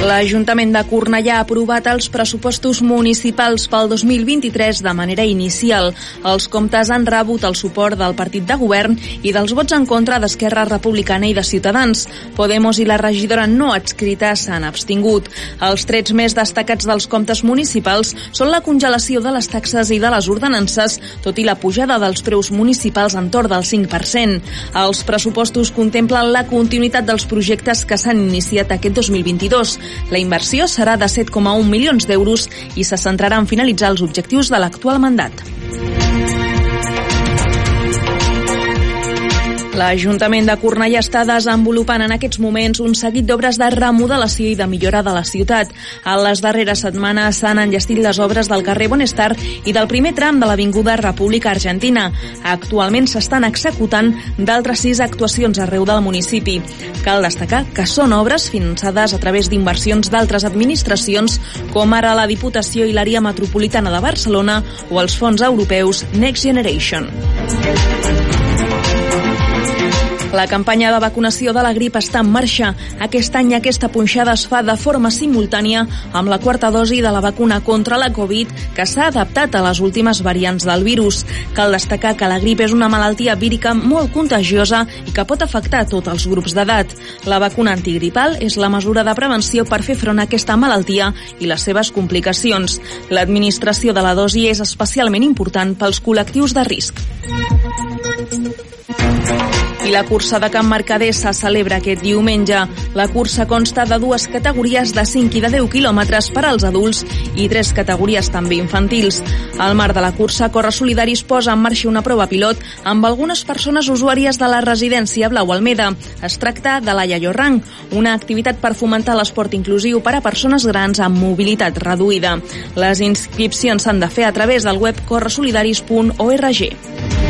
L'Ajuntament de Cornellà ha aprovat els pressupostos municipals pel 2023 de manera inicial. Els comptes han rebut el suport del partit de govern i dels vots en contra d'Esquerra Republicana i de Ciutadans. Podemos i la regidora no adscrita s'han abstingut. Els trets més destacats dels comptes municipals són la congelació de les taxes i de les ordenances, tot i la pujada dels preus municipals en torn del 5%. Els pressupostos contemplen la continuïtat dels projectes que s'han iniciat aquest 2022. La inversió serà de 7,1 milions d'euros i se centrarà en finalitzar els objectius de l'actual mandat. L'Ajuntament de Cornellà està desenvolupant en aquests moments un seguit d'obres de remodelació i de millora de la ciutat. A les darreres setmanes s'han enllestit les obres del carrer Bonestar i del primer tram de l'Avinguda República Argentina. Actualment s'estan executant d'altres sis actuacions arreu del municipi. Cal destacar que són obres finançades a través d'inversions d'altres administracions, com ara la Diputació i l'àrea metropolitana de Barcelona o els fons europeus Next Generation. La campanya de vacunació de la grip està en marxa. Aquest any aquesta punxada es fa de forma simultània amb la quarta dosi de la vacuna contra la Covid que s'ha adaptat a les últimes variants del virus. Cal destacar que la grip és una malaltia vírica molt contagiosa i que pot afectar tots els grups d'edat. La vacuna antigripal és la mesura de prevenció per fer front a aquesta malaltia i les seves complicacions. L'administració de la dosi és especialment important pels col·lectius de risc. La cursa de Camp Mercader se celebra aquest diumenge. La cursa consta de dues categories de 5 i de 10 quilòmetres per als adults i tres categories també infantils. Al marc de la cursa, Corre Solidaris posa en marxa una prova pilot amb algunes persones usuàries de la residència Blau Almeda. Es tracta de la Rang, una activitat per fomentar l'esport inclusiu per a persones grans amb mobilitat reduïda. Les inscripcions s'han de fer a través del web corresolidaris.org.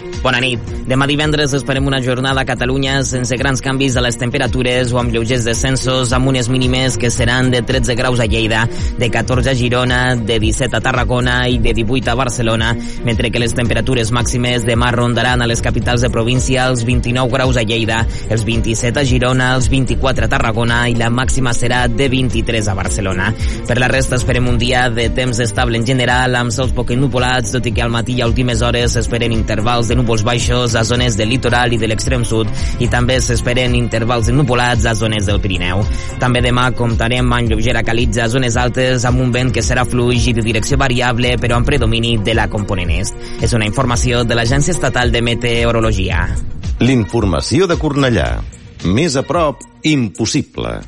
Bona nit. Demà divendres esperem una jornada a Catalunya sense grans canvis de les temperatures o amb lleugers descensos amb unes mínimes que seran de 13 graus a Lleida, de 14 a Girona, de 17 a Tarragona i de 18 a Barcelona, mentre que les temperatures màximes demà rondaran a les capitals de província els 29 graus a Lleida, els 27 a Girona, els 24 a Tarragona i la màxima serà de 23 a Barcelona. Per la resta esperem un dia de temps estable en general amb sols poc ennupolats, tot i que al matí i a últimes hores s'esperen intervals de núvols núvols baixos a zones del litoral i de l'extrem sud i també s'esperen intervals ennupolats a zones del Pirineu. També demà comptarem amb lleugera calitza a zones altes amb un vent que serà fluix i de direcció variable però amb predomini de la component est. És una informació de l'Agència Estatal de Meteorologia. L'informació de Cornellà. Més a prop, impossible.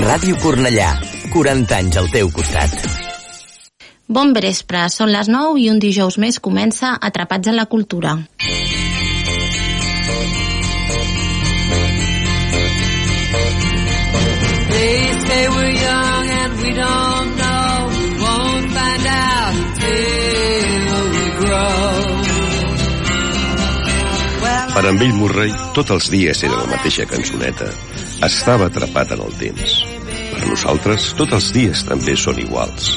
Ràdio Cornellà. 40 anys al teu costat. Bon vespre, són les 9 i un dijous més comença Atrapats en la Cultura. They say we're young and we don't know. Won't find out till we grow. Per en Bill Murray, tots els dies era la mateixa cançoneta. Estava atrapat en el temps. Per nosaltres, tots els dies també són iguals.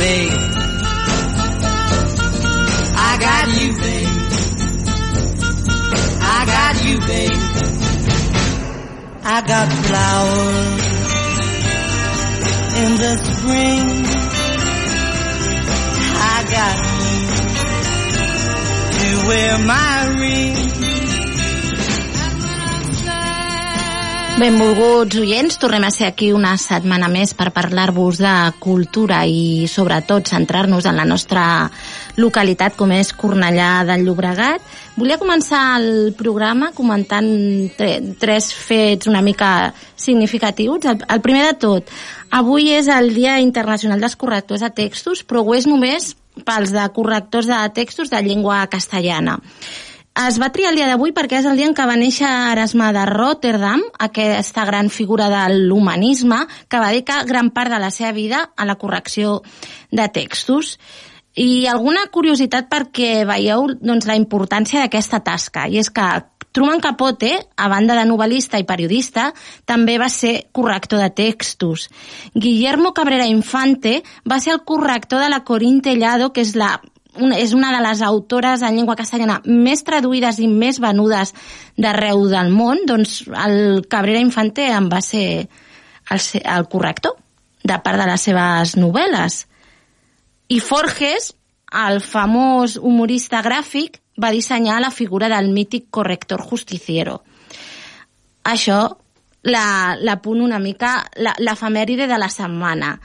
Babe, I got you, babe. I got you, babe. I got flowers in the spring. I got you to wear my ring. Benvolguts oients, tornem a ser aquí una setmana més per parlar-vos de cultura i sobretot centrar-nos en la nostra localitat com és Cornellà del Llobregat. Volia començar el programa comentant tre tres fets una mica significatius. El, el primer de tot, avui és el Dia Internacional dels Correctors de Textos, però ho és només pels de correctors de textos de llengua castellana. Es va triar el dia d'avui perquè és el dia en què va néixer Erasme de Rotterdam, aquesta gran figura de l'humanisme, que va dedicar gran part de la seva vida a la correcció de textos. I alguna curiositat perquè veieu doncs, la importància d'aquesta tasca, i és que Truman Capote, a banda de novel·lista i periodista, també va ser corrector de textos. Guillermo Cabrera Infante va ser el corrector de la Corín Tellado, que és la una, és una de les autores en llengua castellana més traduïdes i més venudes d'arreu del món, doncs el Cabrera Infante en va ser el, el corrector de part de les seves novel·les. I Forges, el famós humorista gràfic, va dissenyar la figura del mític corrector justiciero. Això la, la punt una mica l'efemèride de la setmana.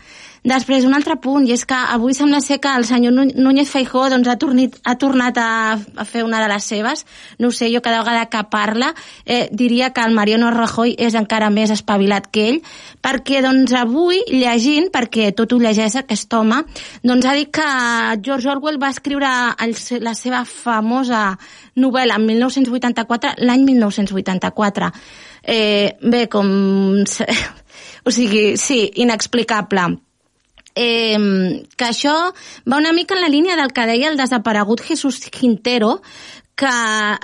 Després, un altre punt, i és que avui sembla ser que el senyor Núñez Feijó doncs, ha, tornit, ha tornat a, a fer una de les seves. No sé, jo cada vegada que parla eh, diria que el Mariano Rajoy és encara més espavilat que ell, perquè doncs, avui, llegint, perquè tot ho llegeix aquest home, doncs ha dit que George Orwell va escriure el, la seva famosa novel·la en 1984, l'any 1984. Eh, bé, com... O sigui, sí, inexplicable eh, que això va una mica en la línia del que deia el desaparegut Jesús Quintero, que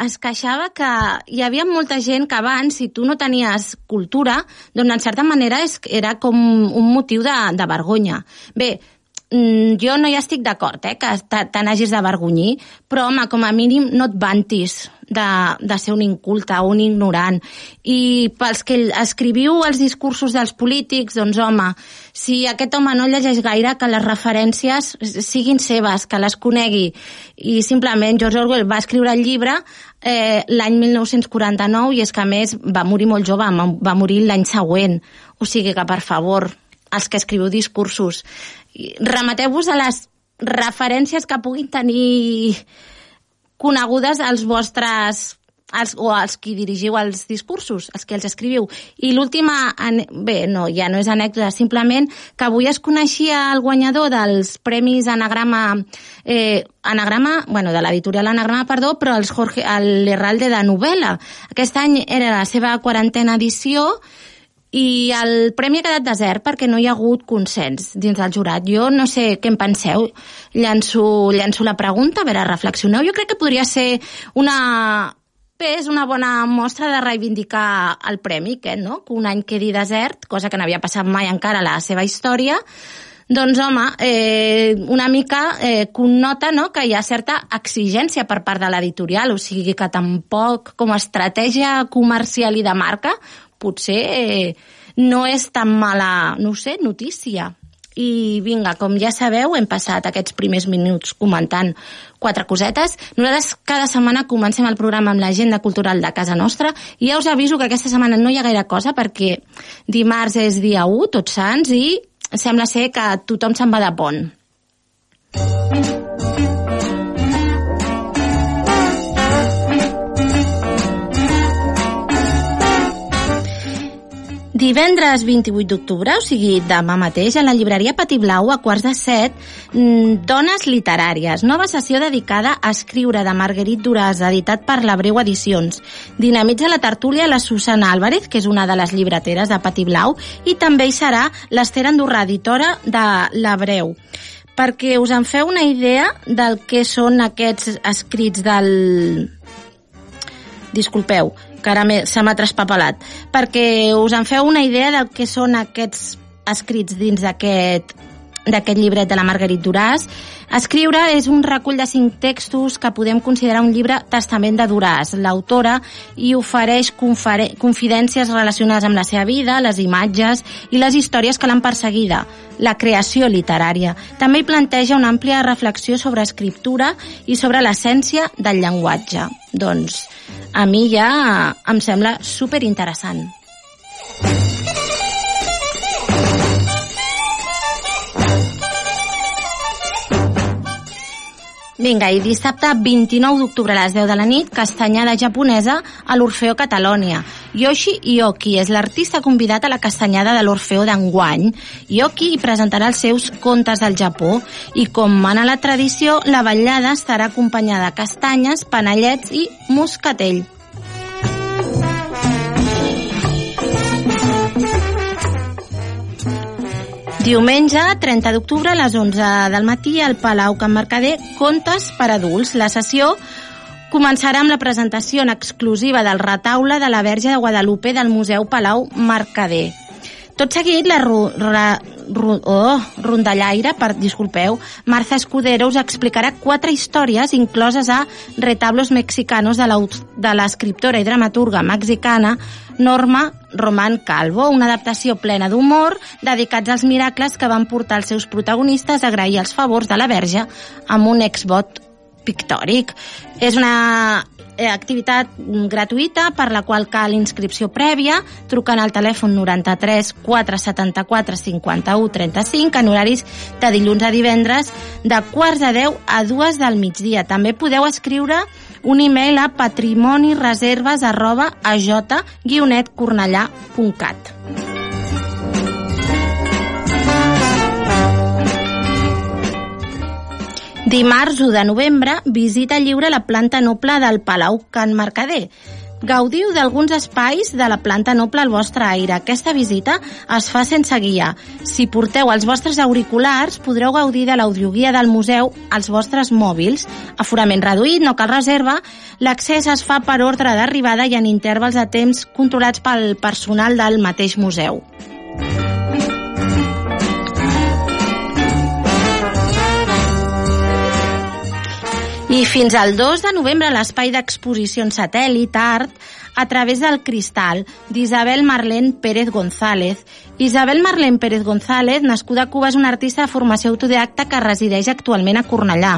es queixava que hi havia molta gent que abans, si tu no tenies cultura, doncs en certa manera és, era com un motiu de, de vergonya. Bé, mm, jo no hi estic d'acord, eh, que te n'hagis de vergonyir, però, home, com a mínim no et vantis de, de ser un inculte un ignorant. I pels que escriviu els discursos dels polítics, doncs, home, si aquest home no llegeix gaire, que les referències siguin seves, que les conegui. I simplement George Orwell va escriure el llibre eh, l'any 1949 i és que, a més, va morir molt jove, va morir l'any següent. O sigui que, per favor, els que escriviu discursos, remeteu-vos a les referències que puguin tenir conegudes als vostres els, o els qui dirigiu els discursos, els que els escriviu. I l'última, bé, no, ja no és anècdota, simplement que avui es coneixia el guanyador dels Premis Anagrama, eh, Anagrama, bueno, de l'editorial Anagrama, perdó, però els Jorge, l'Herralde de novel·la. Aquest any era la seva quarantena edició i el premi ha quedat desert perquè no hi ha hagut consens dins del jurat. Jo no sé què en penseu, llanço, llanço la pregunta, a veure, reflexioneu. Jo crec que podria ser una, és una bona mostra de reivindicar el premi, que, no? que un any quedi desert, cosa que no havia passat mai encara a la seva història, doncs, home, eh, una mica eh, connota no? que hi ha certa exigència per part de l'editorial, o sigui que tampoc com a estratègia comercial i de marca potser eh, no és tan mala, no sé, notícia. I vinga, com ja sabeu, hem passat aquests primers minuts comentant quatre cosetes. Nosaltres cada setmana comencem el programa amb l'agenda cultural de casa nostra i ja us aviso que aquesta setmana no hi ha gaire cosa perquè dimarts és dia 1, tots sants, i sembla ser que tothom se'n va de pont. Divendres 28 d'octubre, o sigui demà mateix, a la llibreria Pati Blau, a quarts de set, mm, Dones literàries, nova sessió dedicada a escriure de Marguerite Duras, editat per la Breu Edicions. Dinamitza la tertúlia la Susana Álvarez, que és una de les llibreteres de Pati Blau, i també hi serà l'Ester Andorrà, editora de la Breu perquè us en feu una idea del que són aquests escrits del... Disculpeu, que ara se m'ha traspapelat, perquè us en feu una idea del que són aquests escrits dins d'aquest d'aquest llibret de la Marguerite Duràs. Escriure és un recull de cinc textos que podem considerar un llibre testament de Duràs. L'autora hi ofereix confidències relacionades amb la seva vida, les imatges i les històries que l'han perseguida, la creació literària. També hi planteja una àmplia reflexió sobre escriptura i sobre l'essència del llenguatge. Doncs a mi ja em sembla superinteressant. Vinga, i dissabte 29 d'octubre a les 10 de la nit, castanyada japonesa a l'Orfeó Catalònia. Yoshi Ioki és l'artista convidat a la castanyada de l'Orfeó d'enguany. Ioki hi presentarà els seus contes del Japó i, com mana la tradició, la ballada estarà acompanyada de castanyes, panellets i moscatell. Diumenge, 30 d'octubre, a les 11 del matí, al Palau Can Mercader, Contes per adults. La sessió començarà amb la presentació en exclusiva del retaule de la Verge de Guadalupe del Museu Palau Mercader. Tot seguit, la ru, oh, rondallaire, per, disculpeu, Marza Escudero us explicarà quatre històries incloses a Retablos Mexicanos de l'escriptora i dramaturga mexicana Norma Román Calvo, una adaptació plena d'humor dedicats als miracles que van portar els seus protagonistes a agrair els favors de la Verge amb un exvot pictòric. És una eh, activitat gratuïta per la qual cal inscripció prèvia trucant al telèfon 93 474 51 35 en horaris de dilluns a divendres de quarts de 10 a 2 del migdia. També podeu escriure un e-mail a patrimonireserves arroba aj-cornellà.cat. Dimarts 1 de novembre, visita lliure a la planta noble del Palau Can Mercader. Gaudiu d'alguns espais de la planta noble al vostre aire. Aquesta visita es fa sense guia. Si porteu els vostres auriculars, podreu gaudir de l'audioguia del museu als vostres mòbils. Aforament reduït, no cal reserva. L'accés es fa per ordre d'arribada i en intervals de temps controlats pel personal del mateix museu. I fins al 2 de novembre l'espai d'exposicions satèl·lit art a través del cristal d'Isabel Marlene Pérez González. Isabel Marlene Pérez González, nascuda a Cuba, és una artista de formació autodidacta que resideix actualment a Cornellà.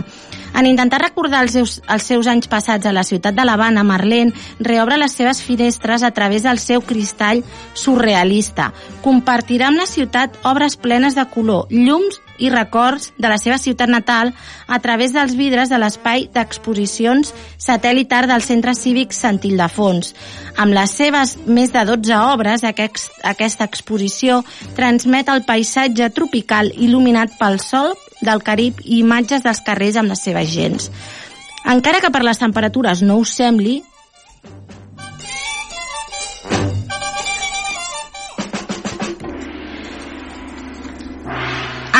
En intentar recordar els seus, els seus anys passats a la ciutat de l'Havana, Marlene reobre les seves finestres a través del seu cristall surrealista. Compartirà amb la ciutat obres plenes de color, llums i records de la seva ciutat natal a través dels vidres de l'espai d'exposicions satèl·litar del Centre Cívic Sant Ildefons. Amb les seves més de 12 obres, aquest, aquesta exposició transmet el paisatge tropical il·luminat pel sol del Carib i imatges dels carrers amb les seves gens. Encara que per les temperatures no us sembli,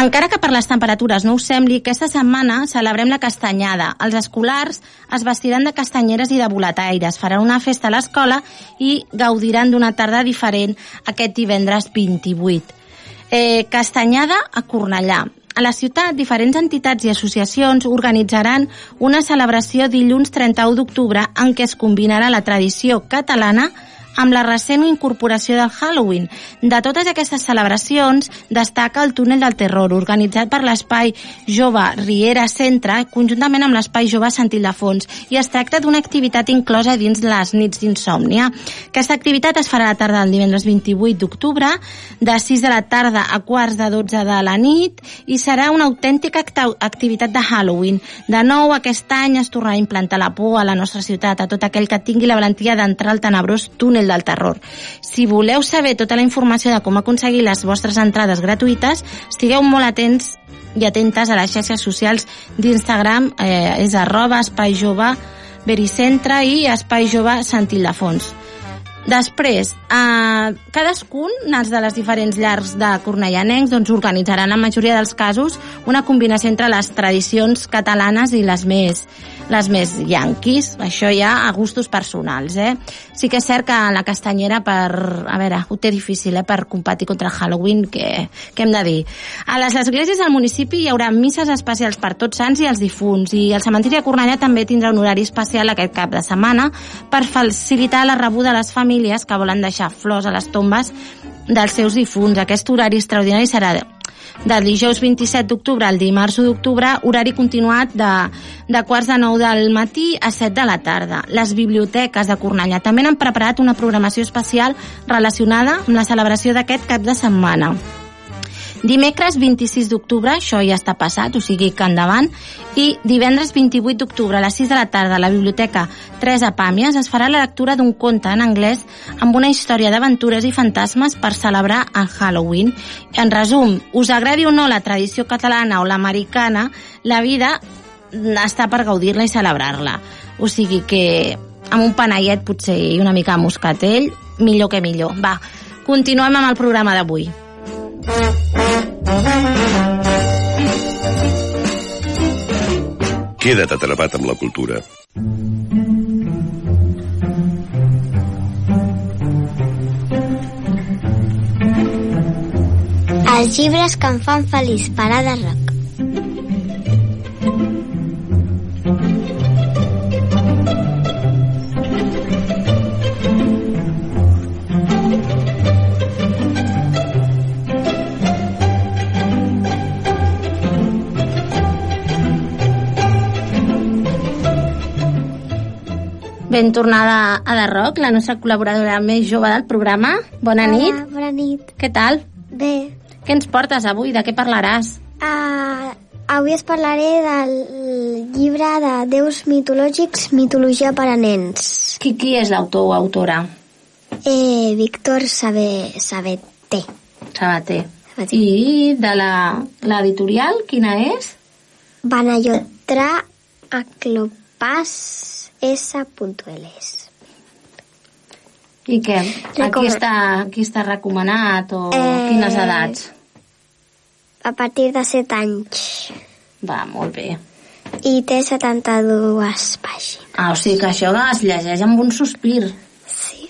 Encara que per les temperatures no us sembli, aquesta setmana celebrem la castanyada. Els escolars es vestiran de castanyeres i de boletaires, faran una festa a l'escola i gaudiran d'una tarda diferent aquest divendres 28. Eh, castanyada a Cornellà. A la ciutat, diferents entitats i associacions organitzaran una celebració dilluns 31 d'octubre en què es combinarà la tradició catalana amb la recent incorporació del Halloween. De totes aquestes celebracions, destaca el Túnel del Terror, organitzat per l'Espai Jove Riera Centre, conjuntament amb l'Espai Jove Sant Ildefons, i es tracta d'una activitat inclosa dins les nits d'insòmnia. Aquesta activitat es farà a la tarda del divendres 28 d'octubre, de 6 de la tarda a quarts de 12 de la nit, i serà una autèntica activitat de Halloween. De nou, aquest any es tornarà a implantar la por a la nostra ciutat, a tot aquell que tingui la valentia d'entrar al tenebrós túnel Túnel del Terror. Si voleu saber tota la informació de com aconseguir les vostres entrades gratuïtes, estigueu molt atents i atentes a les xarxes socials d'Instagram, eh, és arroba espai jove Vericentre i espai jove. Després, eh, cadascun dels de les diferents llars de cornellanencs doncs, organitzaran en la majoria dels casos una combinació entre les tradicions catalanes i les més les més yanquis. Això ja a gustos personals, eh? Sí que és cert que la castanyera per... A veure, ho té difícil, eh? Per competir contra el Halloween, que, que hem de dir. A les esglésies del municipi hi haurà misses especials per tots sants i els difunts i el cementiri de Cornellà també tindrà un horari especial aquest cap de setmana per facilitar la rebuda a les famílies que volen deixar flors a les tombes dels seus difunts. Aquest horari extraordinari serà del dijous 27 d'octubre al dimarts 1 d'octubre, horari continuat de, de quarts de 9 del matí a 7 de la tarda. Les biblioteques de Cornellà també han preparat una programació especial relacionada amb la celebració d'aquest cap de setmana. Dimecres 26 d'octubre, això ja està passat, o sigui que endavant, i divendres 28 d'octubre a les 6 de la tarda a la Biblioteca Teresa Pàmies es farà la lectura d'un conte en anglès amb una història d'aventures i fantasmes per celebrar el Halloween. En resum, us agradi o no la tradició catalana o l'americana, la vida està per gaudir-la i celebrar-la. O sigui que amb un panellet potser i una mica moscatell, millor que millor. Va, continuem amb el programa d'avui. Queda't atrapat amb la cultura. Els llibres que em fan feliç, parada rock. Ben tornada a The Rock, la nostra col·laboradora més jove del programa. Bona Hola, nit. Bona nit. Què tal? Bé, Què ens portes avui? De què parlaràs? uh, avui es parlaré del llibre de déus mitològics, mitologia per a nens. Qui, qui és l'autor o autora? Eh, Víctor Sabe, Sabeté. Sabater. Sabater. I de la- l'editorial, quina és? Banayotra Aclopas S.Ls. I què? Aquí Recoma- està, aquí està recomanat o Eh, quines edats? A partir de 7 anys. Va, molt bé. I té 72 pàgines. Ah, o sigui que això es llegeix amb un sospir. Sí.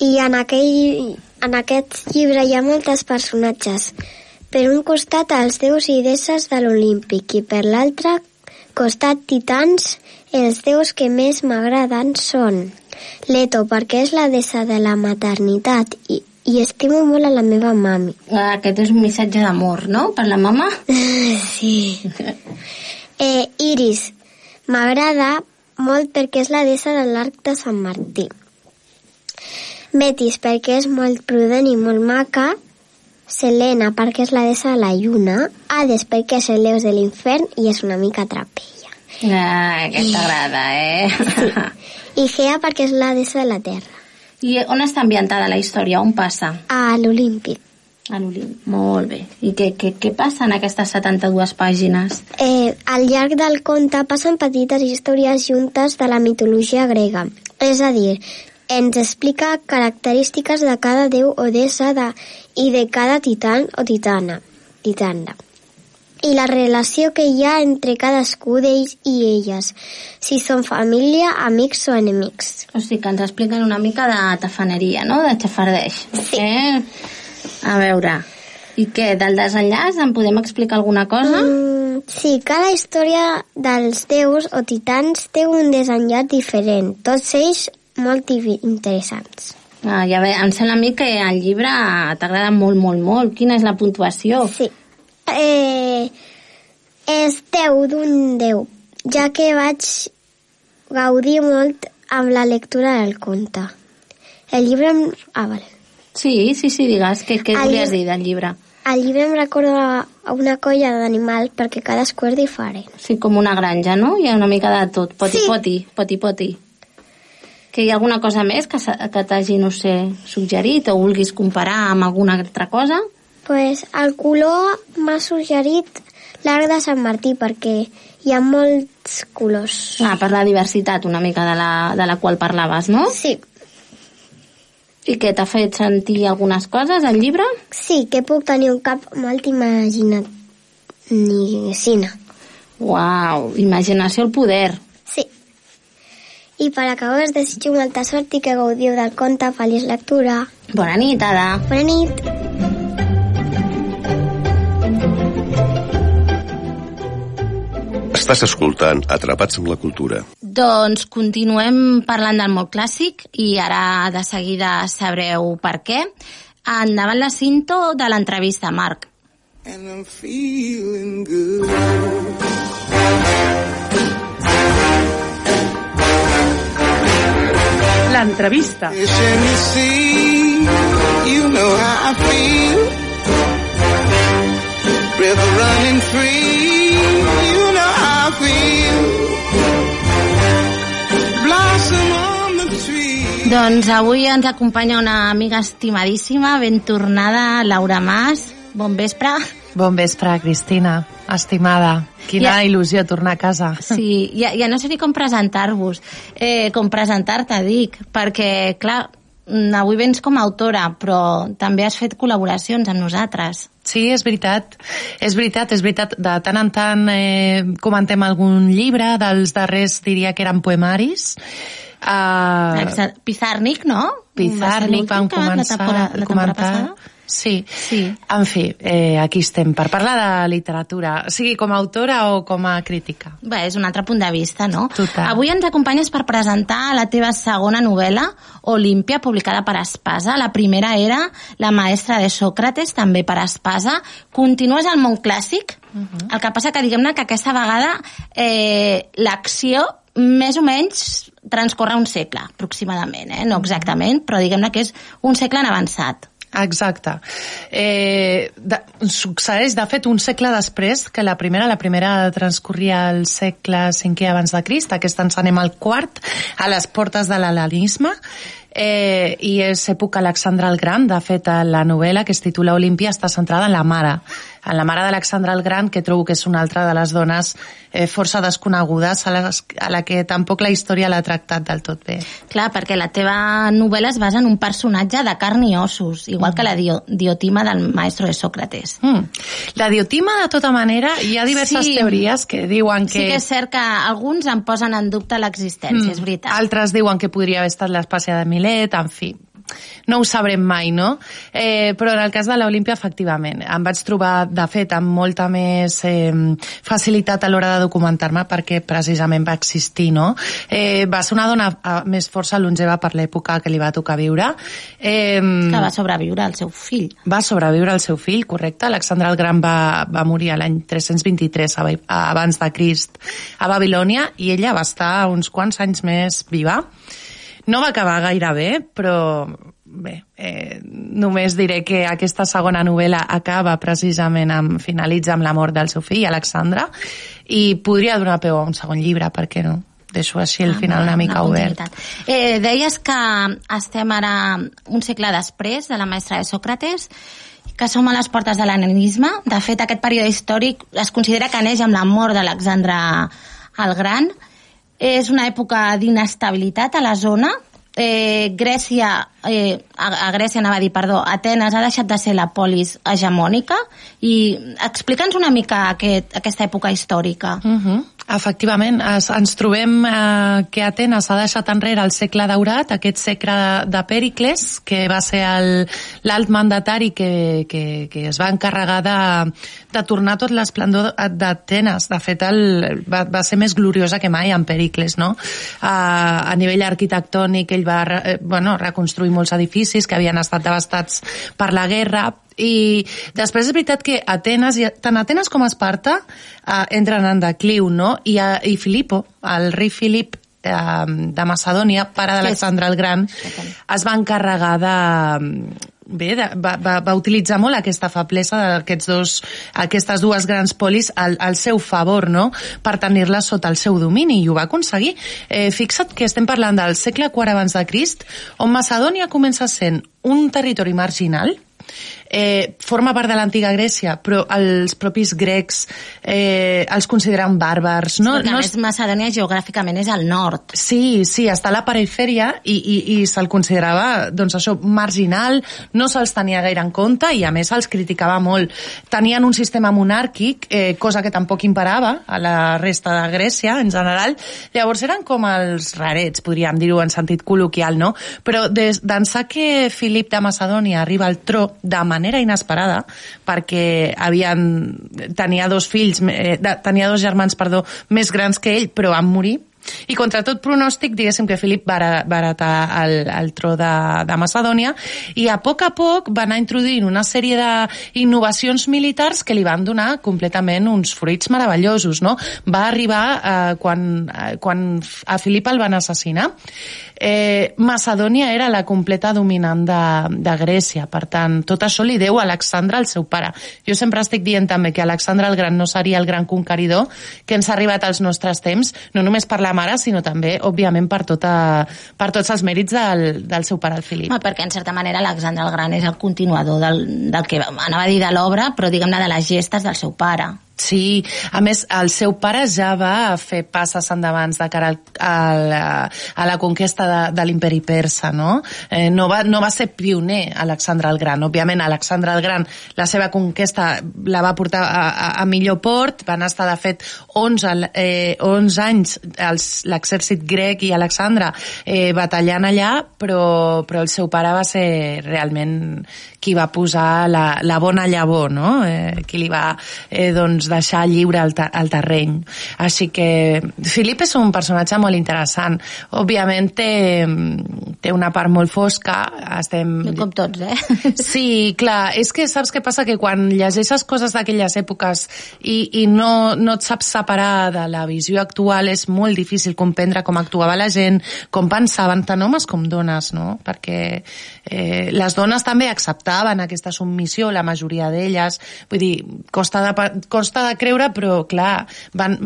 I en, aquell, en aquest llibre hi ha moltes personatges. Per un costat els déus i deesses de l'Olímpic i per l'altre costat titans, els déus que més m'agraden són Leto, perquè és la deessa de la maternitat i, i estimo molt a la meva mami. Ah, Aquest és un missatge d'amor, no? Per la mama? Sí. Eh, Iris, m'agrada molt perquè és la deessa de l'arc de Sant Martí. Metis, perquè és molt prudent i molt maca. Selena, perquè és la deessa de la lluna. Hades, perquè és el deus de l'infern i és una mica trapella. Ah, aquest t'agrada, eh? I Gea, perquè és la deessa de la terra. I on està ambientada la història? On passa? A l'Olímpic. A l'Olimp. Molt bé. I què, què, què passa en aquestes 72 pàgines? Eh, al llarg del conte passen petites històries juntes de la mitologia grega. És a dir, ens explica característiques de cada déu o deessa de, i de cada titan o titana. titana. I la relació que hi ha entre cadascú d'ells i elles, si són família, amics o enemics. O sigui que ens expliquen una mica de tafaneria, no? De xafardeix. Sí. Eh? A veure, i què, del desenllaç en podem explicar alguna cosa? Mm, sí, cada història dels déus o titans té un desenllaç diferent, tots ells molt interessants. Ah, ja ve, em sembla a mi que el llibre t'agrada molt, molt, molt. Quina és la puntuació? Sí. Eh, 10 d'un 10, ja que vaig gaudir molt amb la lectura del conte. El llibre... Em... Ah, vale. Sí, sí, sí, digues. Què, què El volies llibre- dir del llibre? El llibre em recorda una colla d'animals perquè cadascú és diferent. Sí, com una granja, no? Hi ha una mica de tot. Poti, Sí. poti, poti, poti. Que hi ha alguna cosa més que, que t'hagi, no sé, suggerit o vulguis comparar amb alguna altra cosa? pues el color m'ha suggerit l'arc de Sant Martí perquè hi ha molts colors. Ah, per la diversitat una mica de la, de la qual parlaves, no? Sí, I què, t'ha fet sentir algunes coses, el llibre? sí, que puc tenir un cap molt imaginat ni cine. Uau, imaginació al poder. Sí. I per acabar us desitjo molta sort i que gaudiu del conte. Feliç lectura. Bona nit, Ada. Bona nit. Estàs escoltant Atrapats amb la cultura. Doncs continuem parlant del mot clàssic i ara de seguida sabreu per què. Endavant la cinto de l'entrevista, Marc. And I'm feeling good. L'entrevista. You know how I feel. River running free, Doncs avui ens acompanya una amiga estimadíssima, ben tornada, Laura Mas. Bon vespre. Bon vespre, Cristina, estimada. Quina Ja. il·lusió tornar a casa. Sí, ja, ja no sé ni com presentar-vos, eh, com presentar-te, dic, perquè, clar, avui vens com a autora, però també has fet col·laboracions amb nosaltres. Sí, és veritat. És veritat, és veritat. De tant en tant eh, comentem algun llibre, dels darrers diria que eren poemaris. Uh. Pizarnik, no? Pizarnik vam la començar temporada- la temporada comentar. passada? Sí. Sí. En fi, eh, aquí estem per parlar de literatura, sigui com a autora o com a crítica. Bé, és un altre punt de vista, no? Total. Avui ens acompanyes per presentar la teva segona novel·la, Olímpia, publicada per Espasa. La primera era La maestra de Sòcrates, també per Espasa. Continues al món clàssic, el que passa que diguem-ne que aquesta vegada eh, l'acció més o menys transcorre un segle, aproximadament, eh? no exactament, però diguem-ne que és un segle en avançat. Exacte. Eh, de, succeeix, de fet, un segle després que la primera. La primera transcorria al segle V abans de Crist, aquesta ens anem al quart, a les portes de l'hel·lenisme, eh, i és època Alexandre el Gran. De fet, la novel·la, que es titula Olímpia, està centrada en la mare, en la mare d'Alexandre el Gran, que trobo que és una altra de les dones eh, força desconegudes, a, les, a la que tampoc la història l'ha tractat del tot bé. Clar, perquè la teva novel·la es basa en un personatge de carn i ossos, igual que la dio diotima del maestro de Sòcrates. Mm. La diotima, de tota manera, hi ha diverses Sí. teories que diuen que... Sí que és cert que alguns en posen en dubte l'existència, és veritat. Altres diuen que podria haver estat l'espàcia de Milet, en fi, no ho sabrem mai, no? Eh, però en el cas de l'Olimpia, efectivament, em vaig trobar, de fet, amb molta més eh, facilitat a l'hora de documentar-me perquè precisament va existir, no? Eh, va ser una dona eh, més força longeva per l'època que li va tocar viure. Eh, Que va sobreviure el seu fill. va sobreviure el seu fill, correcte. Alexandre el Gran va, va morir a l'any 323 a- a- abans de Crist a Babilònia i ella va estar uns quants anys més viva. No va acabar gaire bé, però bé, eh, només diré que aquesta segona novel·la acaba precisament amb, finalitza amb la mort del seu fill, Alexandre, i podria donar peu a un segon llibre, per què no? Deixo així el final una mica obert. continuïtat. Eh, deies que estem ara un segle després de la maestra de Sòcrates, que som a les portes de l'ananisme. De fet, aquest període històric es considera que neix amb la mort d'Alexandre el Gran. És una època d'inestabilitat a la zona. Eh, Grècia, eh, a, a Grècia anava a dir, perdó, Atenes ha deixat de ser la polis hegemònica i explica'ns una mica aquest, aquesta època històrica. Uh -huh. Efectivament, es, ens trobem eh, que Atenes ha deixat enrere el segle daurat, aquest segle de Pèricles, que va ser l'alt mandatari que, que, que es va encarregar de, de tornar tot l'esplendor d'Atenes. De fet, el, va, va ser més gloriosa que mai en Pèricles, no? A, a nivell arquitectònic, ell va eh, bueno, reconstruir molts edificis que havien estat devastats per la guerra, i després és veritat que Atenes, i- tant Atenes com Esparta eh, entren en decliu, no? I, eh, i Filipo, el rei Filip eh, de Macedònia, pare d'Alexandre el Gran, es va encarregar de bé, de, va, va, va utilitzar molt aquesta feblesa d'aquests dos, aquestes dues grans polis al, al seu favor, no?, per tenir-les sota el seu domini, i ho va aconseguir. Eh, fixa't que estem parlant del segle IV abans de Crist, on Macedònia comença sent un territori marginal, eh, forma part de l'antiga Grècia, però els propis grecs eh, els consideren bàrbars. No, Perquè no a més Macedònia geogràficament és al nord. Sí, sí, està a la perifèria i, i, i se'l considerava doncs això, marginal, no se'ls tenia gaire en compte i a més se'ls criticava molt. Tenien un sistema monàrquic, eh, cosa que tampoc imparava a la resta de Grècia en general. Llavors eren com els rarets, podríem dir-ho en sentit col·loquial, no? Però des d'ençà que Filip de Macedònia arriba al tro de manera inesperada, perquè havien, tenia dos fills, eh, tenia dos germans, perdó, més grans que ell, però van morir, i contra tot pronòstic, diguéssim que Filip va, heretar el, el tro de, de Macedònia i a poc a poc va anar introduint una sèrie d'innovacions militars que li van donar completament uns fruits meravellosos. No? Va arribar eh, quan, eh, quan a Filip el van assassinar eh, Macedònia era la completa dominant de, de Grècia, per tant, tot això li deu a Alexandre, el seu pare. Jo sempre estic dient també que Alexandre el Gran no seria el gran conqueridor que ens ha arribat als nostres temps, no només per la mare, sinó també, òbviament, per, tota, per tots els mèrits del, del seu pare, el Filip. Home, perquè, en certa manera, Alexandre el Gran és el continuador del, del que anava a dir de l'obra, però, diguem-ne, de les gestes del seu pare. Sí, a més, el seu pare ja va fer passes endavant de cara al, a, la, a la conquesta de, de l'imperi persa, no? Eh, no, va, no va ser pioner Alexandre el Gran. Òbviament, Alexandre el Gran, la seva conquesta la va portar a, a, a millor port, van estar, de fet, 11, eh, 11 anys l'exèrcit grec i Alexandre eh, batallant allà, però, però el seu pare va ser realment qui va posar la, la bona llavor, no? Eh, qui li va, eh, doncs, doncs, deixar lliure el, el terreny. Així que Filip és un personatge molt interessant. Òbviament té, té una part molt fosca. Estem... Com tots, eh? Sí, clar. És que saps què passa? Que quan llegeixes coses d'aquelles èpoques i, i no, no et saps separar de la visió actual, és molt difícil comprendre com actuava la gent, com pensaven tant homes com dones, no? Perquè eh, les dones també acceptaven aquesta submissió, la majoria d'elles. Vull dir, costa de, costa costa de creure, però clar, van,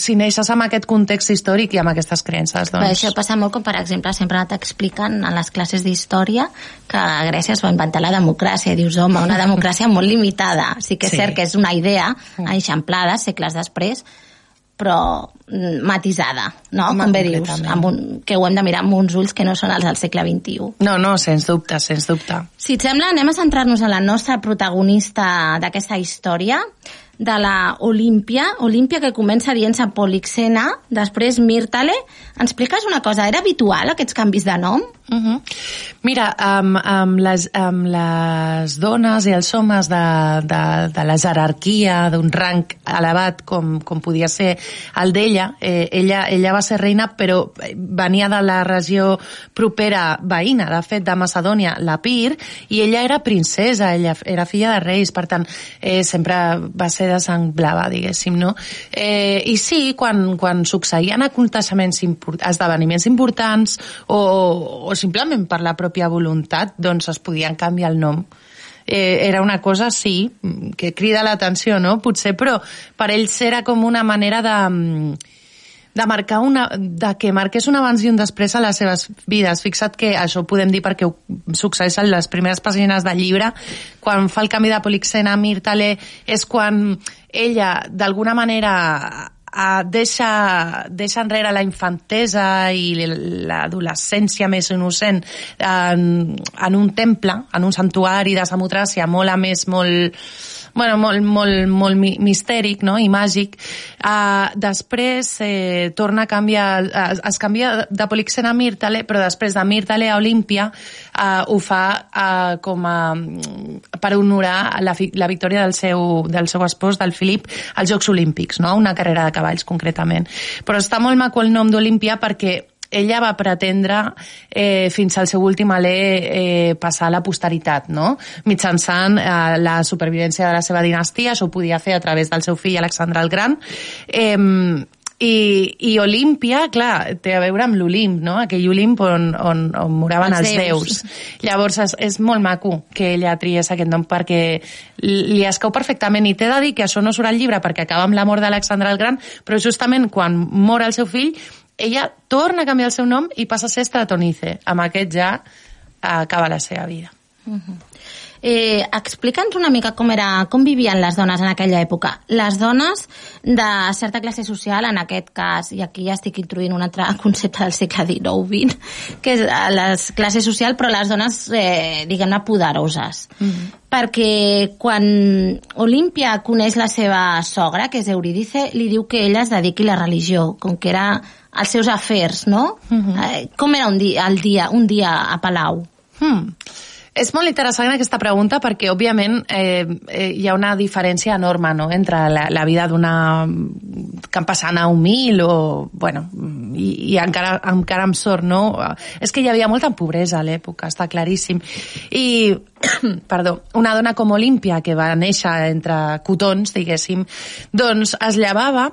si neixes amb aquest context històric i amb aquestes creences, doncs... Però això passa molt com, per exemple, sempre t'expliquen en les classes d'història que a Grècia es va inventar la democràcia. I dius, home, una democràcia molt limitada. Sí que és sí. cert que és una idea eixamplada segles després, però mm, matisada, no? Home, Com bé dius, amb un, que ho hem de mirar amb uns ulls que no són els del segle XXI. No, no, sens dubte, sens dubte. Si et sembla, anem a centrar-nos en la nostra protagonista d'aquesta història, de la Olímpia, Olímpia que comença dient-se Polixena, després Mírtale. Ens expliques una cosa, era habitual aquests canvis de nom? Uh -huh. Mira, amb, amb, les, amb les dones i els homes de, de, de la jerarquia d'un rang elevat com, com podia ser el d'ella, eh, ella, ella va ser reina però venia de la regió propera veïna, de fet de Macedònia, la Pir, i ella era princesa, ella era filla de reis, per tant eh, sempre va ser de sang blava, diguéssim, no? Eh, I sí, quan, quan succeïen aconteixements import, esdeveniments importants o, o simplement per la pròpia voluntat, doncs es podien canviar el nom. Eh, era una cosa, sí, que crida l'atenció, no? Potser, però per ells era com una manera de de marcar una, de que marqués un abans i un després a les seves vides. Fixa't que això ho podem dir perquè succeeix en les primeres pàgines del llibre, quan fa el canvi de Polixena a Mirtale, és quan ella, d'alguna manera, uh, deixa, deixa enrere la infantesa i l'adolescència més innocent en, en un temple, en un santuari de Samotràcia molt a més, molt, bueno, molt, molt, molt mistèric no? i màgic. Uh, després eh, torna a canviar, uh, es canvia de Polixena a Myrtale, però després de Myrtale a Olímpia uh, ho fa uh, com a, per honorar la, la victòria del seu, del seu espòs, del Filip, als Jocs Olímpics, no? una carrera de cavalls concretament. Però està molt maco el nom d'Olímpia perquè ella va pretendre eh, fins al seu últim alè eh, passar a la posteritat, no? mitjançant eh, la supervivència de la seva dinastia, això ho podia fer a través del seu fill Alexandre el Gran, eh, i, i Olímpia, clar, té a veure amb l'Olimp, no? aquell Olimp on, on, on moraven els, els déus. déus. Llavors és, és molt maco que ella triés aquest nom perquè li escau perfectament i t'he de dir que això no surt al llibre perquè acaba amb la mort d'Alexandre el Gran, però justament quan mor el seu fill ella torna a canviar el seu nom i passa a ser Stratonice. Amb aquest ja acaba la seva vida. Uh -huh. Eh, Explica'ns una mica com, era, com vivien les dones en aquella època. Les dones de certa classe social, en aquest cas, i aquí ja estic introduint un altre concepte del segle XIX-XX, que és eh, la classe social, però les dones, eh, diguem-ne, poderoses. Mm -hmm. Perquè quan Olímpia coneix la seva sogra, que és Eurídice, li diu que ella es dediqui a la religió, com que era els seus afers, no? Mm -hmm. eh, com era un dia, el dia, un dia a Palau? Hmm. És molt interessant aquesta pregunta perquè, òbviament, eh, eh, hi ha una diferència enorme no? entre la, la vida d'una campassana humil o, bueno, i, i encara, encara amb sort, no? És que hi havia molta pobresa a l'època, està claríssim. I, perdó, una dona com Olímpia, que va néixer entre cotons, diguéssim, doncs es llevava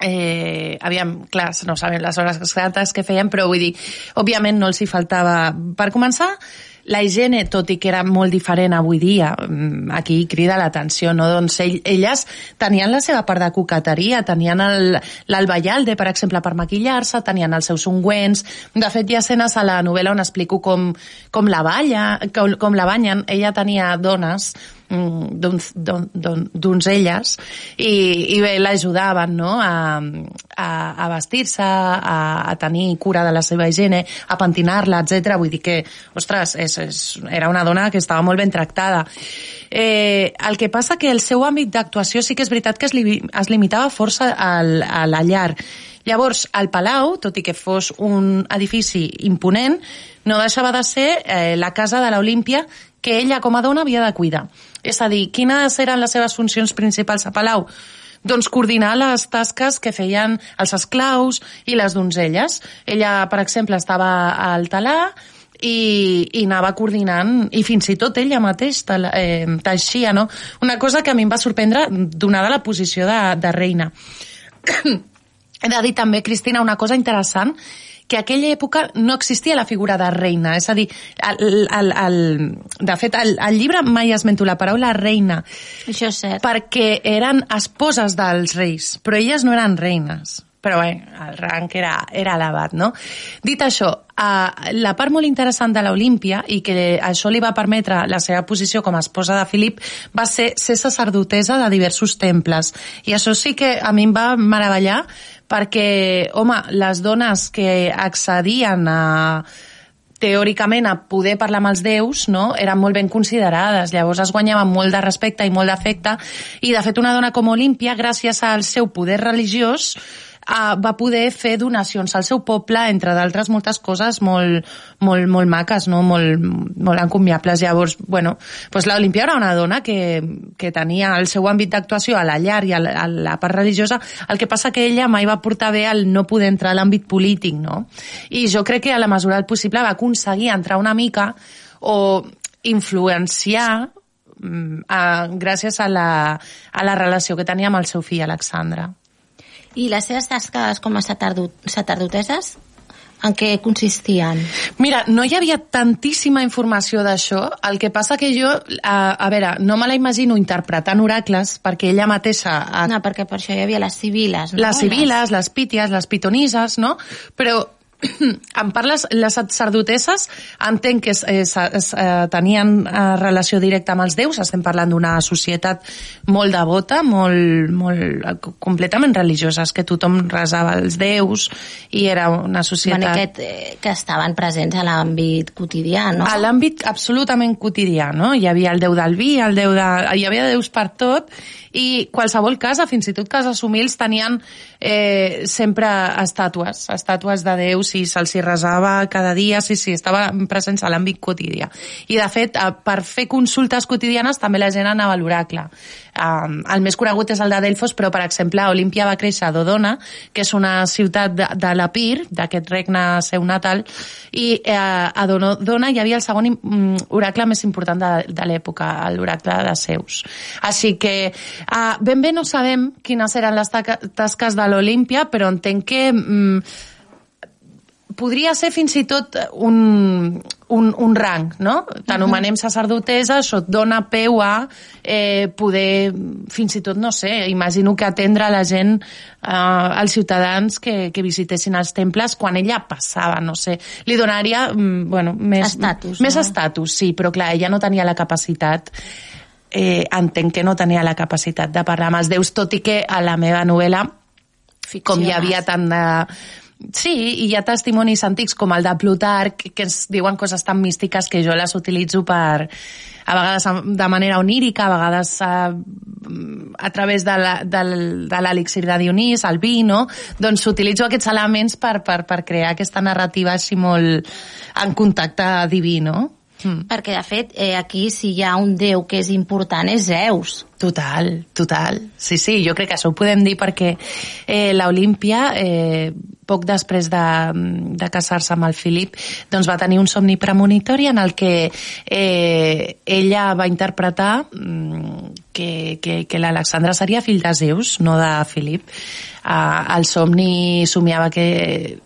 eh, aviam, clar, no sabem les hores exactes que feien, però vull dir, òbviament no els hi faltava... Per començar, la higiene, tot i que era molt diferent avui dia, mm, aquí crida l'atenció, no? Doncs ell, elles tenien la seva part de coqueteria, tenien l'alballalde, per exemple, per maquillar-se, tenien els seus ungüents... De fet, hi ha escenes a la novel·la on explico com, com la balla, com, com la banyen. Ella tenia dones Mm, donzelles i, i bé, l'ajudaven no? a, a, a vestir-se, a, a tenir cura de la seva higiene, a pentinar-la, etc. Vull dir que, ostres, és, és, era una dona que estava molt ben tractada. Eh, el que passa que el seu àmbit d'actuació sí que és veritat que es, li, es limitava força al, a la llar. Llavors, el Palau, tot i que fos un edifici imponent, no deixava de ser eh, la casa de l'Olímpia que ella com a dona havia de cuidar. És a dir, quines eren les seves funcions principals a Palau? doncs coordinar les tasques que feien els esclaus i les donzelles. Ella, per exemple, estava al talar i, i anava coordinant i fins i tot ella mateix eh, teixia, no? Una cosa que a mi em va sorprendre donada la posició de, de reina. He de dir també, Cristina, una cosa interessant que a aquella època no existia la figura de reina. És a dir, el, el, el, de fet, el, el llibre mai esmento la paraula reina. Això és cert. Perquè eren esposes dels reis, però elles no eren reines però bé, el rang era, era elevat, no? Dit això, uh, la part molt interessant de l'Olímpia i que això li va permetre la seva posició com a esposa de Filip va ser ser sacerdotesa de diversos temples. I això sí que a mi em va meravellar perquè, home, les dones que accedien a teòricament a poder parlar amb els déus no? eren molt ben considerades, llavors es guanyaven molt de respecte i molt d'afecte i de fet una dona com Olímpia, gràcies al seu poder religiós uh, va poder fer donacions al seu poble, entre d'altres moltes coses molt, molt, molt maques, no? molt, molt encomiables. Llavors, bueno, pues l'Olimpia era una dona que, que tenia el seu àmbit d'actuació a la llar i a la, a la part religiosa, el que passa que ella mai va portar bé el no poder entrar a l'àmbit polític, no? I jo crec que a la mesura del possible va aconseguir entrar una mica o influenciar mm, a, gràcies a la, a la relació que tenia amb el seu fill Alexandre. I les seves tasques com a sacerdoteses en què consistien? Mira, no hi havia tantíssima informació d'això, el que passa que jo, a, a veure, no me la imagino interpretant oracles, perquè ella mateixa... A... No, perquè per això hi havia les civiles, no? Les civiles, les píties, les pitonises, no? Però em parles, les sacerdotesses entenc que es, eh, tenien eh, relació directa amb els déus, estem parlant d'una societat molt devota, molt, molt completament religiosa, que tothom resava els déus i era una societat... Bueno, que, eh, que estaven presents a l'àmbit quotidià, no? A l'àmbit absolutament quotidià, no? Hi havia el déu del vi, el déu de... hi havia déus per tot i qualsevol casa, fins i tot cases humils, tenien eh, sempre estàtues, estàtues de déus i se'ls hi resava cada dia, sí, sí, estava present a l'àmbit quotidià. I, de fet, eh, per fer consultes quotidianes també la gent anava a l'oracle. Um, el més conegut és el de Delfos, però, per exemple, Olímpia va créixer a Dodona, que és una ciutat de, de l'Epir, d'aquest regne seu natal, i eh, a Dodona hi havia el segon mm, oracle més important de, de l'època, l'oracle de Zeus. Així que uh, ben bé no sabem quines eren les tasques de l'Olímpia, però entenc que mm, podria ser fins i tot un, un, un rang, no? T'anomenem sacerdotesa, això et dona peu a eh, poder, fins i tot, no sé, imagino que atendre la gent, eh, els ciutadans que, que visitessin els temples quan ella passava, no sé. Li donaria, mm, bueno, més... Estatus, Més no? estatus, sí, però clar, ella no tenia la capacitat eh, entenc que no tenia la capacitat de parlar amb els déus, tot i que a la meva novel·la com hi havia tant de... Sí, i hi ha testimonis antics com el de Plutarc que ens diuen coses tan místiques que jo les utilitzo per a vegades de manera onírica, a vegades a, a través de del- de l'elixir de Dionís, el vi, no? Doncs utilitzo aquests elements per, per, per crear aquesta narrativa així molt en contacte diví, no? Mm. Perquè, de fet, eh, aquí si hi ha un déu que és important és Zeus. Total, total. Sí, sí, jo crec que això ho podem dir perquè eh, l'Olímpia, eh, poc després de, de casar-se amb el Filip, doncs va tenir un somni premonitori en el que eh, ella va interpretar mm, que, que, que l'Alexandra seria fill de Zeus, no de Filip. Uh, el somni somiava que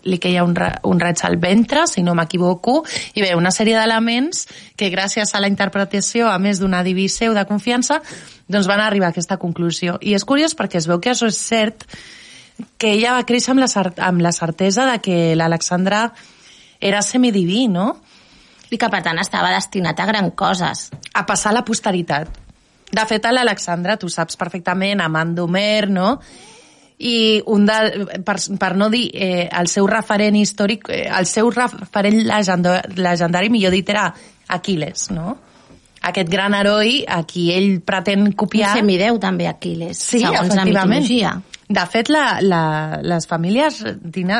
li queia un, un raig al ventre, si no m'equivoco, i bé, una sèrie d'elements que gràcies a la interpretació, a més d'una diví seu de confiança, doncs van arribar a aquesta conclusió. I és curiós perquè es veu que això és cert, que ella va créixer amb la, cer amb la certesa de que l'Alexandra era semidiví, no? I que, per tant, estava destinat a gran coses. A passar a la posteritat. De fet, l'Alexandra, tu saps perfectament, amant d'Homer, no? i un de, per, per no dir eh, el seu referent històric, eh, el seu referent legendari, millor dit, era Aquiles, no? Aquest gran heroi a qui ell pretén copiar... Un semideu, també, Aquiles, Sí, segons la mitologia. De fet, la, la, les famílies,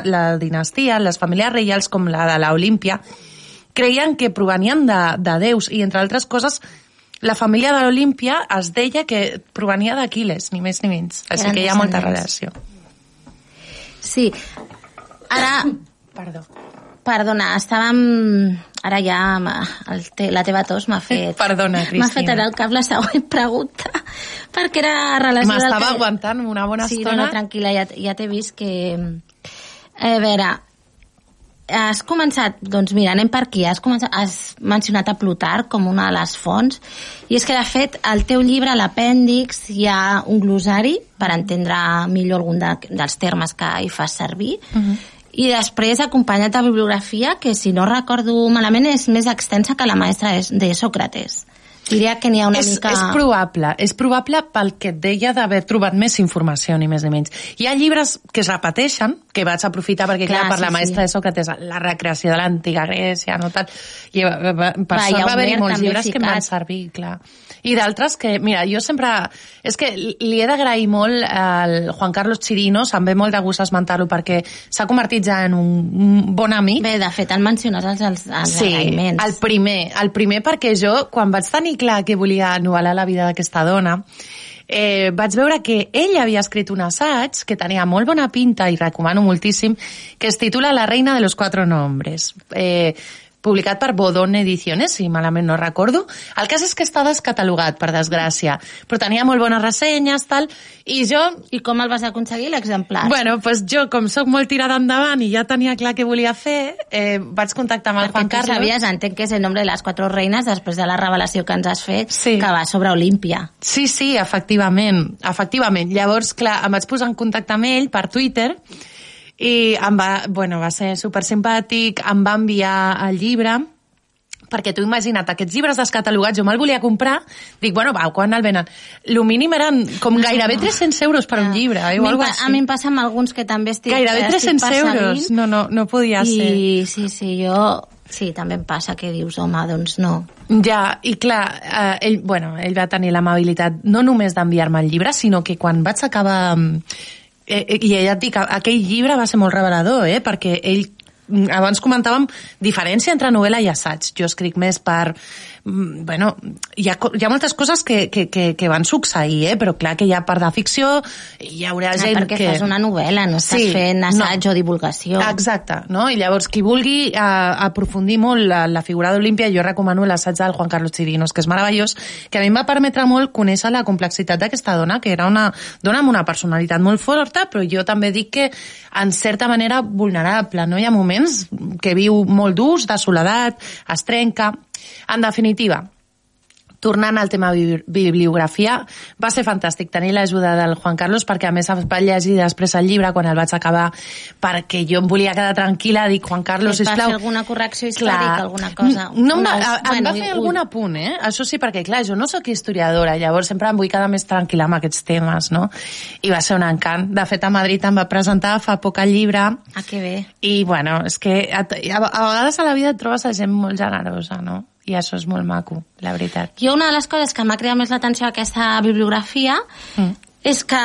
la dinastia, les famílies reials com la de l'Olímpia, creien que provenien de, de déus i, entre altres coses, la família de l'Olímpia es deia que provenia d'Aquiles, ni més ni menys. Així Eren que hi ha molta relació. Sí. Ara... Perdó. Perdona, estàvem... Ara ja el te, la teva tos m'ha fet... Perdona, M'ha fet Cristina. ara al cap la següent pregunta, perquè era relació M'estava que- aguantant una bona sí, estona. no, no, tranquil·la, ja, ja t'he vist que... A veure, has començat, doncs mira, anem per aquí, has, començat, has mencionat a Plutarc com una de les fonts, i és que de fet al teu llibre, a l'apèndix, hi ha un glosari per entendre millor algun de, dels termes que hi fas servir, i després acompanyat de bibliografia que, si no recordo malament, és més extensa que la maestra de Sòcrates. Diria que n'hi ha una és, mica... és probable, és probable pel que et deia d'haver trobat més informació, ni més ni menys. Hi ha llibres que es repeteixen, que vaig aprofitar perquè, clar, Clar, per sí, la maestra sí. de Sòcrates, la recreació de l'antiga Grècia, no tal, i eh, va, per Va, sort va haver-hi Homer molts llibres que em van ficat. servir, clar. I d'altres que, mira, jo sempre... És que li he d'agrair molt al Juan Carlos Chirinos, em ve molt de gust esmentar-lo perquè s'ha convertit ja en un, bon amic. Bé, de fet, el menciones els, els, els Sí, agraïments. el primer, el primer perquè jo, quan vaig tenir clar que volia novel·lar la vida d'aquesta dona, eh, vaig veure que ell havia escrit un assaig que tenia molt bona pinta i recomano moltíssim, que es titula La reina de los cuatro nombres. Eh, publicat per Bodon Ediciones, si malament no recordo. El cas és que està descatalogat, per desgràcia, però tenia molt bones ressenyes, tal, i jo... I com el vas aconseguir, l'exemplar? Bueno, pues jo, com sóc molt tirada endavant i ja tenia clar què volia fer, eh, vaig contactar amb el Perquè Juan Carlos. sabies, entenc que és el nombre de les quatre reines després de la revelació que ens has fet, Sí. que va sobre Olímpia. Sí, sí, efectivament, efectivament. Llavors, clar, em vaig posar en contacte amb ell per Twitter i em va, bueno, va ser super simpàtic, em va enviar el llibre perquè tu imagina't, aquests llibres descatalogats jo me'l volia comprar, dic, bueno, va, quan el venen? Lo mínim eren com gairebé 300 euros per un llibre, eh, o pa- així. a mi em passa amb alguns que també estic Gairebé estic 300 euros, perseguint. no, no, no podia ser. I sí, sí, jo... Sí, també em passa que dius, home, doncs no. Ja, i clar, eh, ell, bueno, ell va tenir l'amabilitat no només d'enviar-me el llibre, sinó que quan vaig acabar... mm, Eh, eh, I ja et dic, aquell llibre va ser molt revelador, eh, perquè ell mm, abans comentàvem diferència entre novel·la i assaig. Jo escric més per, bueno, hi ha, hi ha moltes coses que, que, que, que van succeir, eh? però clar que hi ha part de ficció, hi haurà Ah, gent perquè que... fas una novel·la, no estàs fent assaig o divulgació. Exacte, no? I llavors, qui vulgui eh, aprofundir molt la, la figura d'Olímpia, jo recomano l'assaig del Juan Carlos Chirinos, que és meravellós, que a mi em va permetre molt conèixer la complexitat d'aquesta dona, que era una dona amb una personalitat molt forta, però jo també dic que en certa manera vulnerable, no? Hi ha moments que viu molt durs, de soledat, es trenca... En definitiva, tornant al tema bi- bibliografia, va ser fantàstic tenir l'ajuda del Juan Carlos perquè a més em va llegir després el llibre quan el vaig acabar perquè jo em volia quedar tranquil·la, dic Juan Carlos, Et va sisplau. fer alguna correcció històrica, alguna cosa? No, Una- va, em bueno, va fer un- algun apunt, eh? Això sí, perquè clar, jo no sóc historiadora, llavors sempre em vull quedar més tranquil·la amb aquests temes, no? I va ser un encant. De fet, a Madrid em va presentar fa poc el llibre Ah, que bé. i, bueno, és que a, a, a vegades a la vida et trobes a gent molt generosa, no? I això és molt maco, la veritat. Jo una de les coses que m'ha cridat més l'atenció d'aquesta bibliografia Mm. és que,